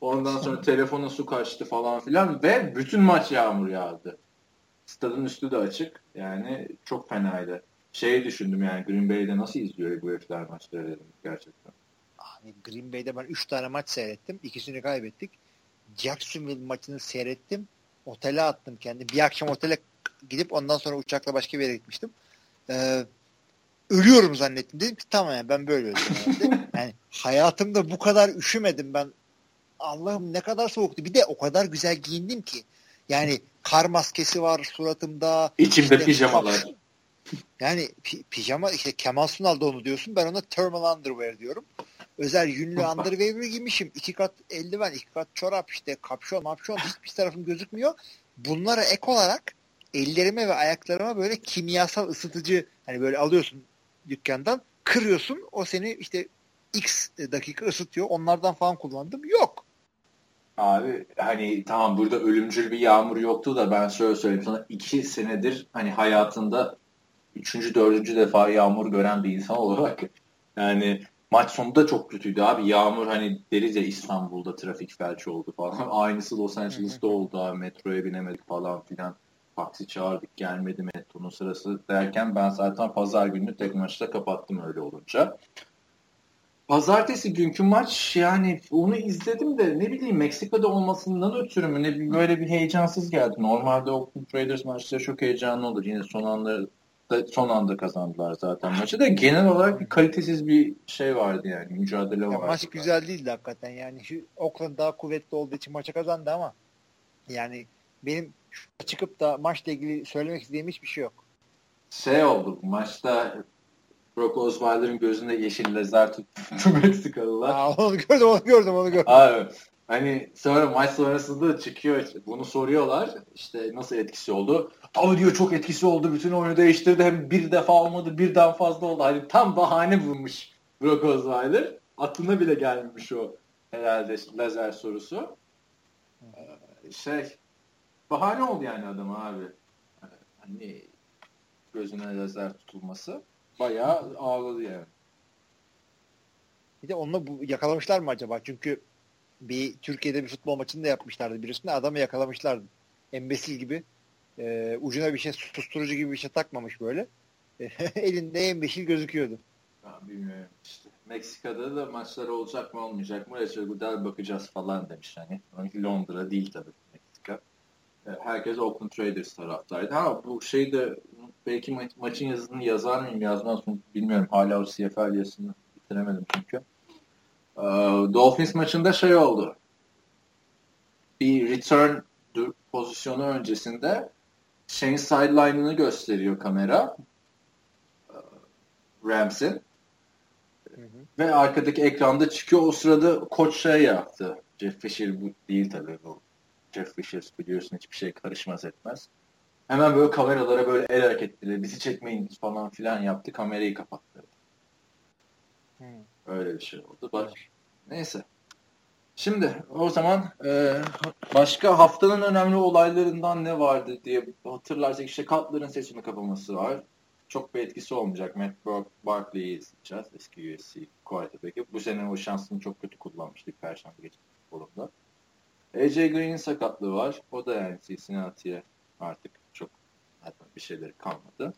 Ondan sonra telefona su kaçtı falan filan ve bütün maç yağmur yağdı. Stadın üstü de açık. Yani çok fenaydı. Şeyi düşündüm yani Green Bay'de nasıl izliyor bu herifler maçları dedim gerçekten. Hani Green Bay'de ben 3 tane maç seyrettim. İkisini kaybettik. Jacksonville maçını seyrettim. Otele attım kendi. Bir akşam otele gidip ondan sonra uçakla başka bir yere gitmiştim. Ee, ölüyorum zannettim. Dedim ki tamam yani ben böyle öldüm. yani hayatımda bu kadar üşümedim ben. Allah'ım ne kadar soğuktu. Bir de o kadar güzel giyindim ki. Yani kar maskesi var suratımda. İçimde işte, pijamalar. Yani pijama işte Kemal Sunal da onu diyorsun. Ben ona thermal underwear diyorum özel yünlü underwear giymişim. iki kat eldiven, iki kat çorap işte kapşon, mapşon hiçbir tarafım gözükmüyor. Bunlara ek olarak ellerime ve ayaklarıma böyle kimyasal ısıtıcı hani böyle alıyorsun dükkandan kırıyorsun o seni işte x dakika ısıtıyor. Onlardan falan kullandım. Yok. Abi hani tamam burada ölümcül bir yağmur yoktu da ben şöyle söyleyeyim sana iki senedir hani hayatında üçüncü, dördüncü defa yağmur gören bir insan olarak yani Maç sonu da çok kötüydü abi. Yağmur hani deriz ya İstanbul'da trafik felç oldu falan. Aynısı Los Angeles'ta oldu abi. Metroya binemedik falan filan. Taksi çağırdık gelmedi metronun sırası derken ben zaten pazar günü tek maçta kapattım öyle olunca. Pazartesi günkü maç yani onu izledim de ne bileyim Meksika'da olmasından ötürü mü ne böyle bir heyecansız geldi. Normalde Oakland Raiders maçları çok heyecanlı olur. Yine son anda son anda kazandılar zaten maçı da genel olarak bir kalitesiz bir şey vardı yani mücadele ya vardı. Maç güzel değildi hakikaten yani şu Oakland daha kuvvetli olduğu için maçı kazandı ama yani benim çıkıp da maçla ilgili söylemek istediğim hiçbir şey yok. Şey oldu maçta Brock Osweiler'ın gözünde yeşil lazer tuttu Meksikalılar. Aa, onu gördüm onu gördüm onu gördüm. Abi hani sonra maç sonrasında çıkıyor bunu soruyorlar işte nasıl etkisi oldu. Tabii diyor çok etkisi oldu bütün oyunu değiştirdi hem bir defa olmadı birden fazla oldu. Hani tam bahane bulmuş Brock Osweiler. Aklına bile gelmemiş o herhalde lazer sorusu. Ee, şey bahane oldu yani adam abi. Hani gözüne lazer tutulması. Bayağı ağladı yani. Bir de onunla bu, yakalamışlar mı acaba? Çünkü bir Türkiye'de bir futbol maçında yapmışlardı birisinde adamı yakalamışlardı. Embesil gibi e, ucuna bir şey susturucu gibi bir şey takmamış böyle. elinde embesil gözüküyordu. Ben bilmiyorum işte. Meksika'da da maçlar olacak mı olmayacak mı? Goodell bakacağız falan demiş hani. Londra değil tabii. Herkes Oakland Raiders taraftaydı. Ha bu şeyde belki ma- maçın yazısını yazar mıyım yazmaz mı bilmiyorum. Hala o CFL yazısını bitiremedim çünkü. Ee, Dolphins maçında şey oldu. Bir return pozisyonu öncesinde şeyin sideline'ını gösteriyor kamera. Rams'in. Ve arkadaki ekranda çıkıyor. O sırada koç şey yaptı. Jeff Fisher bu değil tabii bu. Jeff Fisher biliyorsun hiçbir şey karışmaz etmez. Hemen böyle kameralara böyle el hareketleri bizi çekmeyin falan filan yaptı. Kamerayı kapattı. Hmm. Öyle bir şey oldu. Bak. Neyse. Şimdi o zaman e, başka haftanın önemli olaylarından ne vardı diye hatırlarsak işte Cutler'ın seçimi kapaması var. Çok bir etkisi olmayacak. Matt Barkley'i izleyeceğiz. Eski USC quarterback'i. Bu sene o şansını çok kötü kullanmıştık Perşembe geçen futbolunda. AJ Green'in sakatlığı var. O da yani Cincinnati'ye artık çok bir şeyleri kalmadı.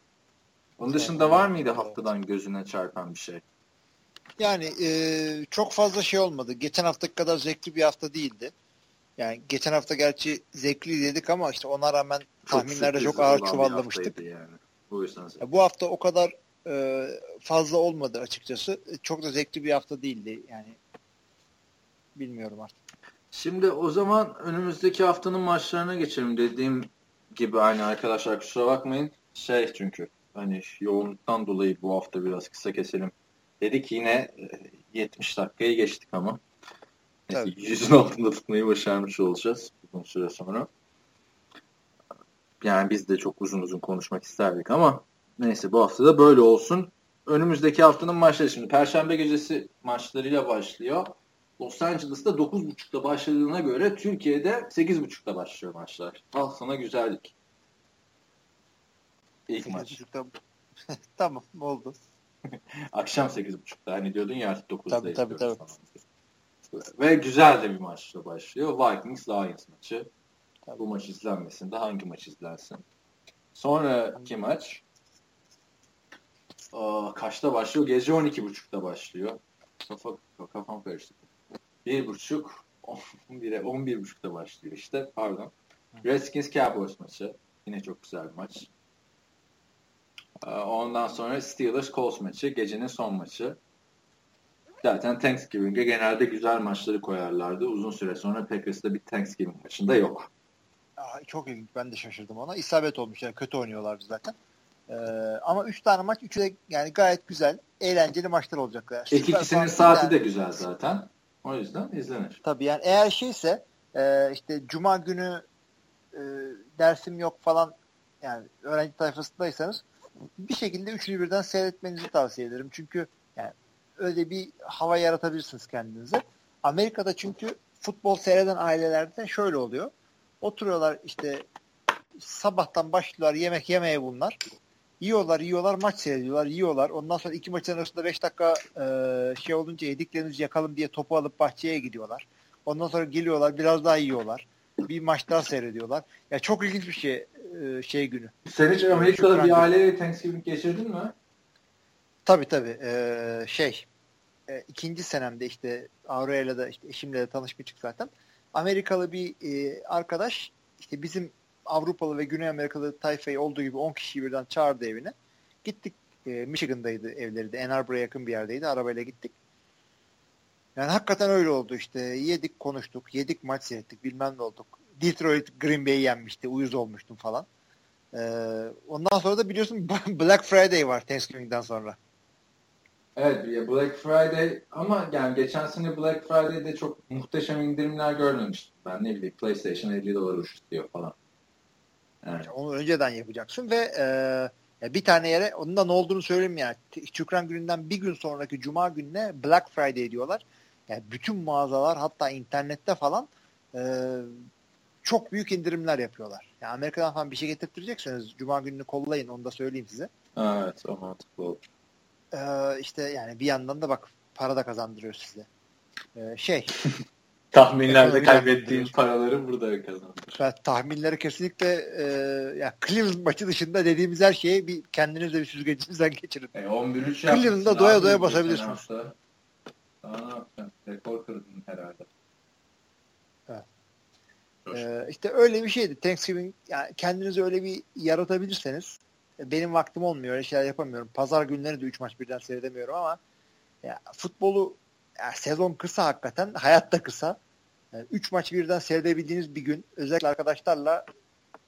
Onun dışında var mıydı haftadan gözüne çarpan bir şey? Yani e, çok fazla şey olmadı. Geçen haftaki kadar zevkli bir hafta değildi. Yani geçen hafta gerçi zevkli dedik ama işte ona rağmen tahminlerde çok, çok ağır çuvallamıştık. Yani. Bu, yüzden bu hafta o kadar e, fazla olmadı açıkçası. Çok da zevkli bir hafta değildi. Yani bilmiyorum artık. Şimdi o zaman önümüzdeki haftanın maçlarına geçelim. Dediğim gibi aynı arkadaşlar kusura bakmayın. Şey çünkü hani yoğunluktan dolayı bu hafta biraz kısa keselim dedik. Yine 70 e, dakikayı geçtik ama. Neyse, yüzün altında tutmayı başarmış olacağız uzun süre sonra. Yani biz de çok uzun uzun konuşmak isterdik ama neyse bu hafta da böyle olsun. Önümüzdeki haftanın maçları şimdi Perşembe gecesi maçlarıyla başlıyor. Los Angeles'ta 9.30'da başladığına göre Türkiye'de 8.30'da başlıyor maçlar. Al sana güzellik. İlk maç. tamam oldu. Akşam 8.30'da hani diyordun ya artık 9'da tabii, tabii, tabii. Ve güzel de bir maçla başlıyor. Vikings Lions maçı. Tabii. Bu maç izlenmesin de hangi maç izlensin? Sonraki maç Aa, kaçta başlıyor? Gece 12.30'da başlıyor. Kafa, kafam karıştı. 1.30 11'e 11.30'da başlıyor işte. Pardon. Redskins Cowboys maçı. Yine çok güzel bir maç. Ondan sonra Steelers Colts maçı. Gecenin son maçı. Zaten Thanksgiving'e genelde güzel maçları koyarlardı. Uzun süre sonra Packers'da bir Thanksgiving maçında yok. Aa, çok ilginç. Ben de şaşırdım ona. İsabet olmuş. Yani kötü oynuyorlardı zaten. Ee, ama 3 tane maç 3'ü de yani gayet güzel, eğlenceli maçlar olacaklar. İlk ikisinin saati de güzel zaten. O yüzden izlenir. Tabii yani eğer şeyse e, işte cuma günü e, dersim yok falan yani öğrenci tayfasındaysanız bir şekilde üçünü birden seyretmenizi tavsiye ederim. Çünkü yani öyle bir hava yaratabilirsiniz kendinize. Amerika'da çünkü futbol seyreden ailelerde şöyle oluyor. Oturuyorlar işte sabahtan başlıyorlar yemek yemeye bunlar. Yiyorlar, yiyorlar, maç seyrediyorlar, yiyorlar. Ondan sonra iki maçın arasında 5 dakika e, şey olunca yediklerimizi yakalım diye topu alıp bahçeye gidiyorlar. Ondan sonra geliyorlar, biraz daha yiyorlar. Bir maç daha seyrediyorlar. Ya çok ilginç bir şey e, şey günü. Sen hiç Amerika'da bir aileyle Thanksgiving geçirdin mi? Tabii tabii. E, şey e, ikinci senemde işte Aurela'da da işte eşimle de tanışmıştık zaten. Amerikalı bir e, arkadaş işte bizim Avrupalı ve Güney Amerikalı tayfayı olduğu gibi 10 kişiyi birden çağırdı evine. Gittik. E, Michigan'daydı evleri de. Ann Arbor'a yakın bir yerdeydi. Arabayla gittik. Yani hakikaten öyle oldu işte. Yedik, konuştuk. Yedik, maç seyrettik. Bilmem ne olduk. Detroit Green Bay'i yenmişti. Uyuz olmuştum falan. Ee, ondan sonra da biliyorsun Black Friday var Thanksgiving'den sonra. Evet Black Friday ama yani geçen sene Black Friday'de çok muhteşem indirimler görmemiştim. Ben ne bileyim PlayStation 50 dolar ucuz falan. Evet. Onu önceden yapacaksın ve e, bir tane yere onun da ne olduğunu söyleyeyim yani. Şükran gününden bir gün sonraki Cuma gününe Black Friday diyorlar. Yani bütün mağazalar hatta internette falan e, çok büyük indirimler yapıyorlar. Yani Amerika'dan falan bir şey getirtirecekseniz Cuma gününü kollayın onu da söyleyeyim size. Evet o mantıklı olur. Ee, işte yani bir yandan da bak para da kazandırıyor size. Ee, şey tahminlerde kaybettiğin paraları burada kazandır. Ben tahminleri kesinlikle e, yani Cleveland maçı dışında dediğimiz her şeyi bir kendiniz de bir süzgecinizden geçirin. E, 11-3 Cleveland'da doya doya basabilirsiniz. Daha ne yapacaksın? Rekor kırdın herhalde. Evet. Ee, işte öyle bir şeydi. Thanksgiving yani kendinizi öyle bir yaratabilirseniz benim vaktim olmuyor. Öyle şeyler yapamıyorum. Pazar günleri de 3 maç birden seyredemiyorum ama ya, futbolu sezon kısa hakikaten. Hayat da kısa. 3 yani maç birden seyredebildiğiniz bir gün özellikle arkadaşlarla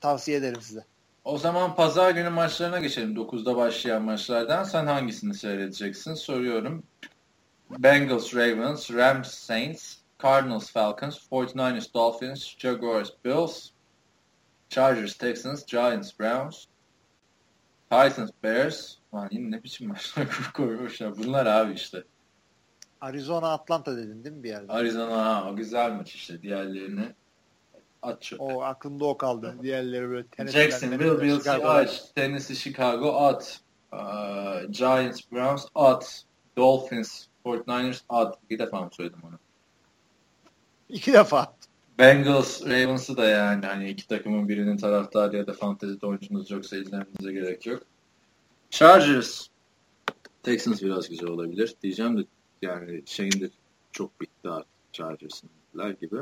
tavsiye ederim size. O zaman pazar günü maçlarına geçelim. 9'da başlayan maçlardan. Sen hangisini seyredeceksin? Soruyorum. Bengals, Ravens, Rams, Saints, Cardinals, Falcons, 49ers, Dolphins, Jaguars, Bills, Chargers, Texans, Giants, Browns, Titans, Bears. Lan yine ne biçim maçlar koymuşlar. Bunlar abi işte. Arizona, Atlanta dedin değil mi bir yerde? Arizona ha, o güzel maç işte. Diğerlerini at çöpe. O aklımda o kaldı. Diğerleri böyle Jacksonville, Bills, aç. Tennessee, Chicago at. Uh, Giants, Browns at. Dolphins, 49ers at. İki defa mı söyledim onu? İki defa. Bengals, Ravens'ı da yani hani iki takımın birinin taraftarı ya da fantezi oyuncunuz yoksa izlemenize gerek yok. Chargers, Texans biraz güzel olabilir diyeceğim de yani şeyin de çok bitti artık Chargers'ınlar gibi.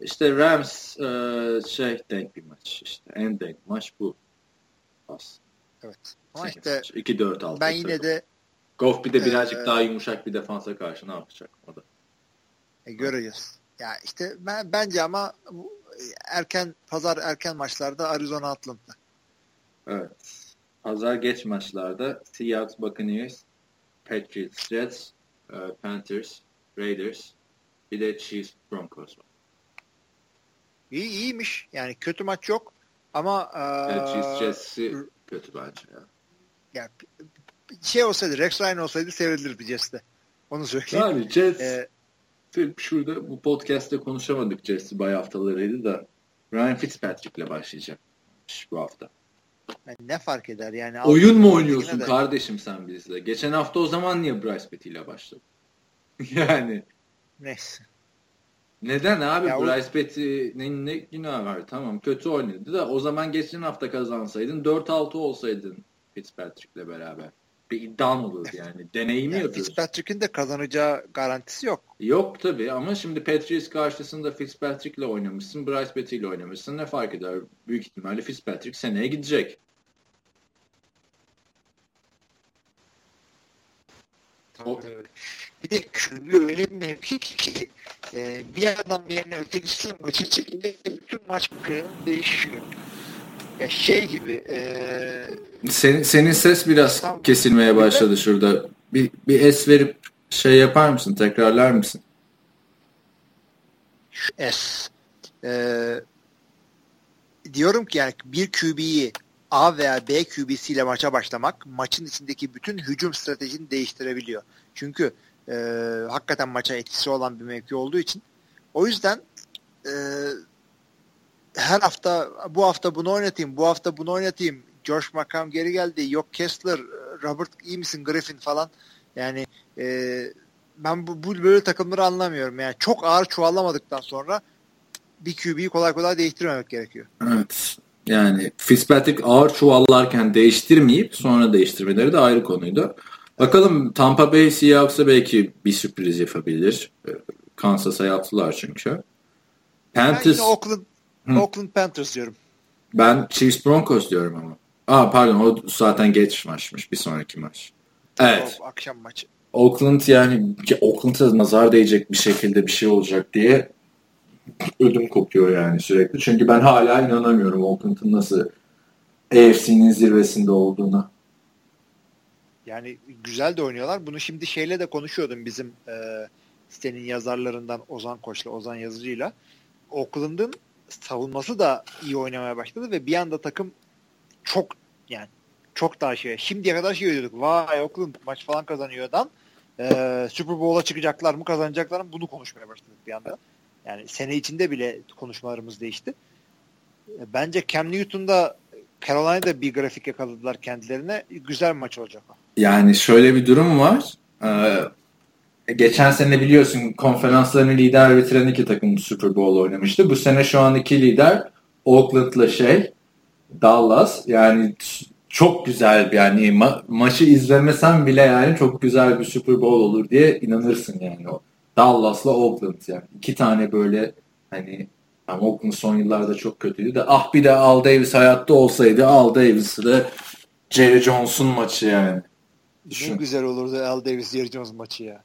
İşte Rams e, şey denk bir maç işte en denk maç bu. Aslında. Evet. Ama işte 2-4 altı. Ben yine de Goff bir de birazcık ee, daha yumuşak bir defansa karşı ne yapacak o da. E, göreceğiz. Ya işte ben bence ama erken pazar erken maçlarda Arizona Atlanta. Evet. Pazar geç maçlarda Seahawks Buccaneers, Patriots Jets, e, Panthers, Raiders, bir de Chiefs Broncos var. İyi iyiymiş. Yani kötü maç yok ama evet, Chiefs Jets'i kötü bence ya. Ya şey olsaydı Rex Ryan olsaydı sevilir bir Jets'te. Onu söyleyeyim. Yani Jets ee, şurada bu podcast'te konuşamadık Jesse bay haftalarıydı da Ryan Fitzpatrick'le başlayacak bu hafta. Yani ne fark eder yani? Oyun mu oynuyorsun kardeşim sen bizle? Geçen hafta o zaman niye Bryce Petty ile başladın? yani. Neyse. Neden abi? Ya Bryce o... Petty'nin ne günah var? Tamam kötü oynadı da o zaman geçen hafta kazansaydın 4-6 olsaydın Fitzpatrick'le beraber bir iddian olur yani. Deneyimi yani yapıyorsun. Fitzpatrick'in de kazanacağı garantisi yok. Yok tabii ama şimdi Patriots karşısında Fitzpatrick'le oynamışsın, Bryce Petty ile oynamışsın. Ne fark eder? Büyük ihtimalle Fitzpatrick seneye gidecek. O... Bir de QB öyle bir mevki ki e, bir adam yerine ötekisi maçı çekildi bütün maç değişiyor. Ya şey gibi e, senin, senin ses biraz tamam. kesilmeye başladı şurada. Bir, bir es verip şey yapar mısın? Tekrarlar mısın? S. Ee, diyorum ki yani bir QB'yi A veya B QB'siyle maça başlamak maçın içindeki bütün hücum stratejini değiştirebiliyor. Çünkü e, hakikaten maça etkisi olan bir mevki olduğu için. O yüzden e, her hafta bu hafta bunu oynatayım, bu hafta bunu oynatayım Josh McCown geri geldi. Yok Kessler, Robert iyi misin Griffin falan. Yani e, ben bu, bu böyle takımları anlamıyorum. Yani çok ağır çuvallamadıktan sonra bir QB'yi kolay kolay değiştirmemek gerekiyor. Evet. Yani Fitzpatrick ağır çuvallarken değiştirmeyip sonra değiştirmeleri de ayrı konuydu. Bakalım Tampa Bay Seahawks'a belki bir sürpriz yapabilir. Kansas'a yaptılar çünkü. Panthers... Yine Oakland, Hı. Oakland Panthers diyorum. Ben Chiefs Broncos diyorum ama. Aa pardon o zaten geç maçmış. Bir sonraki maç. Evet. O, akşam maçı. Oakland yani Oakland'a nazar değecek bir şekilde bir şey olacak diye ödüm kopuyor yani sürekli. Çünkü ben hala inanamıyorum Oakland'ın nasıl AFC'nin zirvesinde olduğuna. Yani güzel de oynuyorlar. Bunu şimdi şeyle de konuşuyordum bizim e, sitenin yazarlarından Ozan Koç'la, Ozan Yazıcı'yla. Oakland'ın savunması da iyi oynamaya başladı ve bir anda takım çok yani çok daha şey. Şimdiye kadar şey diyorduk. Vay Oakland maç falan kazanıyordan e, Super Bowl'a çıkacaklar mı kazanacaklar mı bunu konuşmaya başladık bir anda. Yani sene içinde bile konuşmalarımız değişti. E, bence Cam Newton'da Carolina'da bir grafik yakaladılar kendilerine. Güzel maç olacak o. Yani şöyle bir durum var. Ee, geçen sene biliyorsun konferanslarını lider bitiren iki takım Super Bowl oynamıştı. Bu sene şu an iki lider Oakland'la şey Dallas. Yani çok güzel yani ma- maçı izlemesen bile yani çok güzel bir Super Bowl olur diye inanırsın yani o. Dallas'la Oakland yani. iki tane böyle hani yani Oakland son yıllarda çok kötüydü de ah bir de Al Davis hayatta olsaydı Al Davis'ı da Jerry Jones'un maçı yani. Düşün. Ne güzel olurdu Al Davis Jerry Jones maçı ya.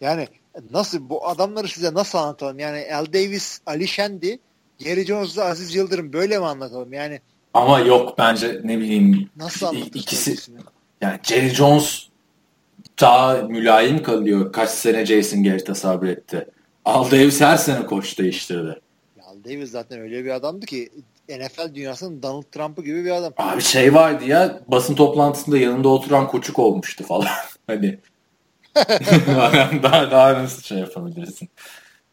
Yani nasıl bu adamları size nasıl anlatalım? Yani Al Davis, Ali Şendi, Jerry Jones'la Aziz Yıldırım böyle mi anlatalım? Yani ama yok bence ne bileyim nasıl ikisi yani Jerry Jones daha mülayim kalıyor. Kaç sene Jason Garrett'a sabretti. Al Davis her sene koç değiştirdi. Al Davis zaten öyle bir adamdı ki NFL dünyasının Donald Trump'ı gibi bir adam. Abi şey vardı ya basın toplantısında yanında oturan koçuk olmuştu falan. hani daha, daha nasıl şey yapabilirsin?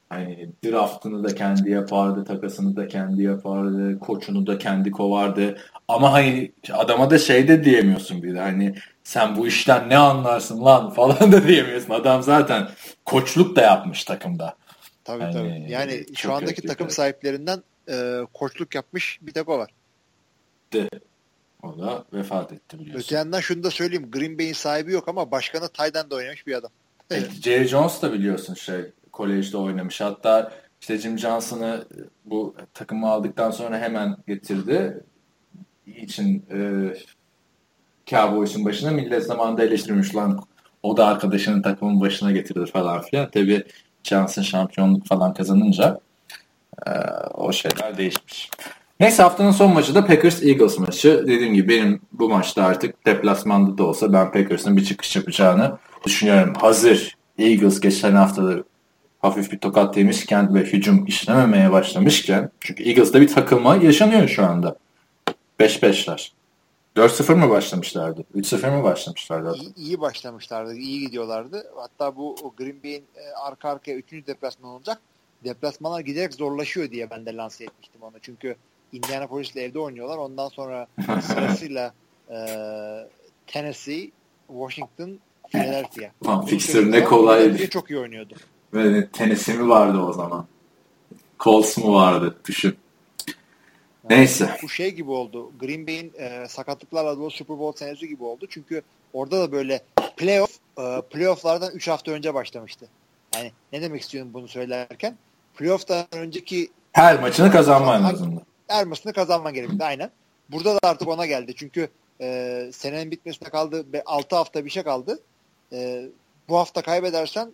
Hani draftını da kendi yapardı, takasını da kendi yapardı, koçunu da kendi kovardı. Ama hani adama da şey de diyemiyorsun bir de hani sen bu işten ne anlarsın lan falan da diyemiyorsun. Adam zaten koçluk da yapmış takımda. Tabii yani, tabii. Yani şu andaki takım sahiplerinden e, koçluk yapmış bir tek o var. De. O da vefat etti biliyorsun. Öte yandan şunu da söyleyeyim. Green Bay'in sahibi yok ama başkanı Tayden'de oynamış bir adam. evet, Jerry Jones da biliyorsun şey kolejde oynamış. Hatta işte Jim Johnson'ı bu takımı aldıktan sonra hemen getirdi. için e, Cowboys'un başına millet zamanında eleştirmiş lan o da arkadaşının takımın başına getirdi falan filan. Tabi Johnson şampiyonluk falan kazanınca e, o şeyler değişmiş. Neyse haftanın son maçı da Packers-Eagles maçı. Dediğim gibi benim bu maçta artık deplasmanda da olsa ben Packers'ın bir çıkış yapacağını düşünüyorum. Hazır Eagles geçen hafta da hafif bir tokat yemişken ve hücum işlememeye başlamışken çünkü Eagles'da bir takılma yaşanıyor şu anda. 5-5'ler. 4-0 mı başlamışlardı? 3-0 mı başlamışlardı? İyi, iyi başlamışlardı. iyi gidiyorlardı. Hatta bu Green Bay'in e, arka arkaya 3. deplasman olacak. Deplasmanlar giderek zorlaşıyor diye ben de lanse etmiştim onu. Çünkü Indianapolis'le evde oynuyorlar. Ondan sonra sırasıyla e, Tennessee, Washington, Philadelphia. Tamam, fixture ne kolay. Çok iyi oynuyordu. Ve Tennessee mi vardı o zaman? Colts mu vardı? Düşün. Neyse. Bu şey gibi oldu. Green Bay'in e, sakatlıklarla dolu Super Bowl senesi gibi oldu. Çünkü orada da böyle playoff e, playoff'lardan 3 hafta önce başlamıştı. Yani ne demek istiyorum bunu söylerken? Playoff'tan önceki her maçını kazanman lazımdı. Her maçını kazanman gerekti aynen. Burada da artık ona geldi. Çünkü e, senenin bitmesine kaldı. 6 hafta bir şey kaldı. E, bu hafta kaybedersen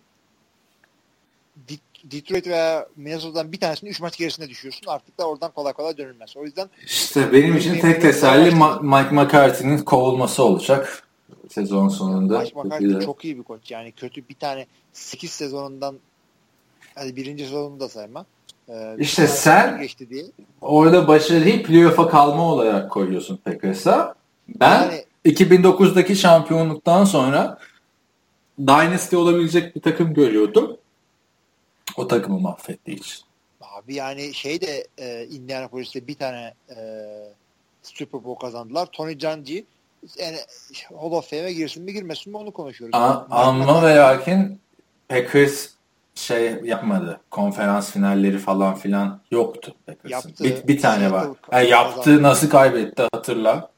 Detroit veya Minnesota'dan bir tanesini 3 maç gerisine düşüyorsun. Artık da oradan kolay kolay dönülmez. O yüzden işte benim için tek teselli Ma- Mike McCarthy'nin kovulması olacak sezon sonunda. Mike McCarthy çok iyi bir koç. Yani kötü bir tane 8 sezonundan hadi birinci sezonunu da sayma. Ee, işte sen geçti diye. orada başarıyı playoff'a kalma olarak koyuyorsun Packers'a. Ben yani, 2009'daki şampiyonluktan sonra Dynasty olabilecek bir takım görüyordum. O takımı mahvettiği için. Abi yani şey de e, Indianapolis'te bir tane e, Super Bowl kazandılar. Tony Dungy yani Hall of Fame'e girsin mi girmesin mi onu konuşuyoruz. A- ama ve lakin Packers şey yapmadı. Konferans finalleri falan filan yoktu Packers'ın. Yaptı. Bir, bir tane var. Seattle Ha, yaptı nasıl kaybetti hatırla.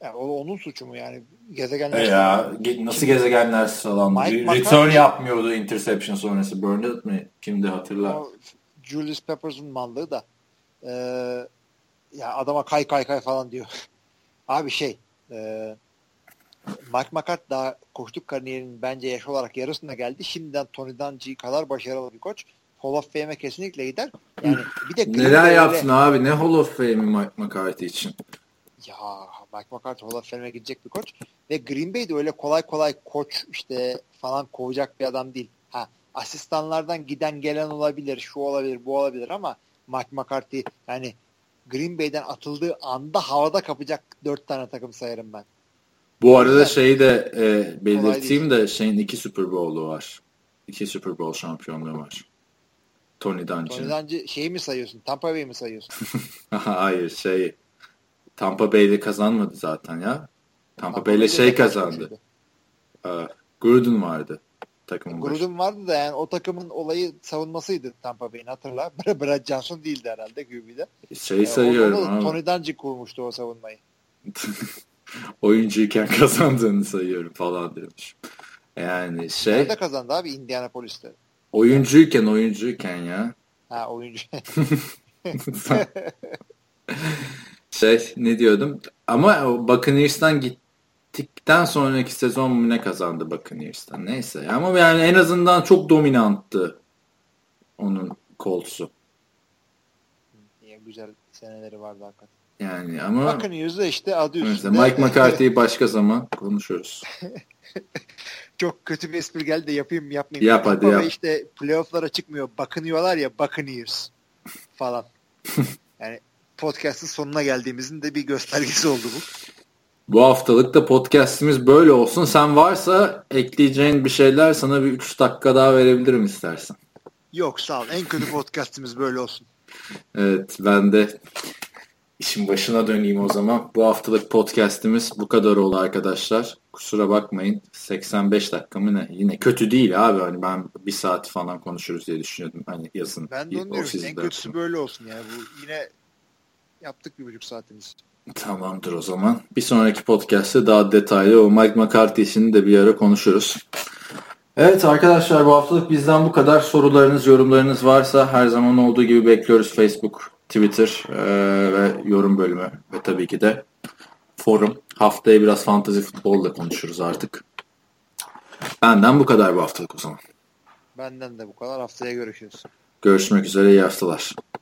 Yani o onun suçu mu yani? Gezegenler E ya ge- nasıl gezegenler sıralandı. Mike Re- McCarthy- Return yapmıyordu interception sonrası. Burnett mi? Kimdi hatırla. O Julius Peppers'ın mallığı da e, ya adama kay kay kay falan diyor. Abi şey e, Mike McCarthy daha koçluk kariyerinin bence yaş olarak yarısına geldi. Şimdiden Tony Dungy kadar başarılı bir koç. Hall of Fame'e kesinlikle gider. Yani bir de Green Neler Bay'le- yaptın abi? Ne Hall of Fame'i Mike McCarthy için? Ya Mike McCarthy Hall of Fame'e gidecek bir koç. Ve Green Bay'de öyle kolay kolay koç işte falan kovacak bir adam değil. Ha asistanlardan giden gelen olabilir, şu olabilir, bu olabilir ama Mike McCarthy yani Green Bay'den atıldığı anda havada kapacak dört tane takım sayarım ben. Bu arada Güzel. şeyi de e, belirteyim de şeyin iki Super Bowl'u var. İki Super Bowl şampiyonluğu var. Tony Tony Dungy'nin. Dungy şeyi mi sayıyorsun? Tampa Bay'i mi sayıyorsun? Hayır şey Tampa Bay'de kazanmadı zaten ya. Tampa Bay'le Bay'de şey kazandı. Ee, Gruden vardı takımın. Gruden vardı da yani o takımın olayı savunmasıydı Tampa Bay'in hatırla. Brad Johnson değildi herhalde QB'de. Şeyi Ee, sayıyorum ama Tony Dungy kurmuştu o savunmayı. oyuncuyken kazandığını sayıyorum falan demiş. Yani şey Nerede kazandı abi Indianapolis'te? oyuncuyken oyuncuyken ya. Ha oyuncu. şey ne diyordum? Ama Buccaneers'tan gittikten sonraki sezon mu ne kazandı Buccaneers'tan? Neyse. Ama yani en azından çok dominanttı onun. Niye güzel seneleri vardı hakikaten. Yani ama Bakın yüzde işte adı üstünde. Mike McCarthy'yi başka zaman konuşuruz. Çok kötü bir espri geldi de yapayım mı yapmayayım. Yap hadi yap. işte playoff'lara çıkmıyor. Bakınıyorlar ya Buccaneers falan. yani podcast'ın sonuna geldiğimizin de bir göstergesi oldu bu. Bu haftalık da podcast'imiz böyle olsun. Sen varsa ekleyeceğin bir şeyler sana bir 3 dakika daha verebilirim istersen. Yok sağ ol. En kötü podcast'imiz böyle olsun. Evet ben de işin başına döneyim o zaman. Bu haftalık podcast'imiz bu kadar oldu arkadaşlar. Kusura bakmayın. 85 dakika mı ne? Yine kötü değil abi. Hani ben bir saat falan konuşuruz diye düşünüyordum. Hani yazın. Ben de onu diyorum. En kötüsü böyle olsun yani. Bu yine yaptık bir buçuk saatimiz. Tamamdır o zaman. Bir sonraki podcast'te daha detaylı o Mike McCarthy işini de bir ara konuşuruz. Evet arkadaşlar bu haftalık bizden bu kadar. Sorularınız, yorumlarınız varsa her zaman olduğu gibi bekliyoruz Facebook, Twitter eee, ve yorum bölümü ve tabii ki de forum. Haftaya biraz fantasy futbolla konuşuruz artık. Benden bu kadar bu haftalık o zaman. Benden de bu kadar. Haftaya görüşürüz. Görüşmek üzere iyi haftalar.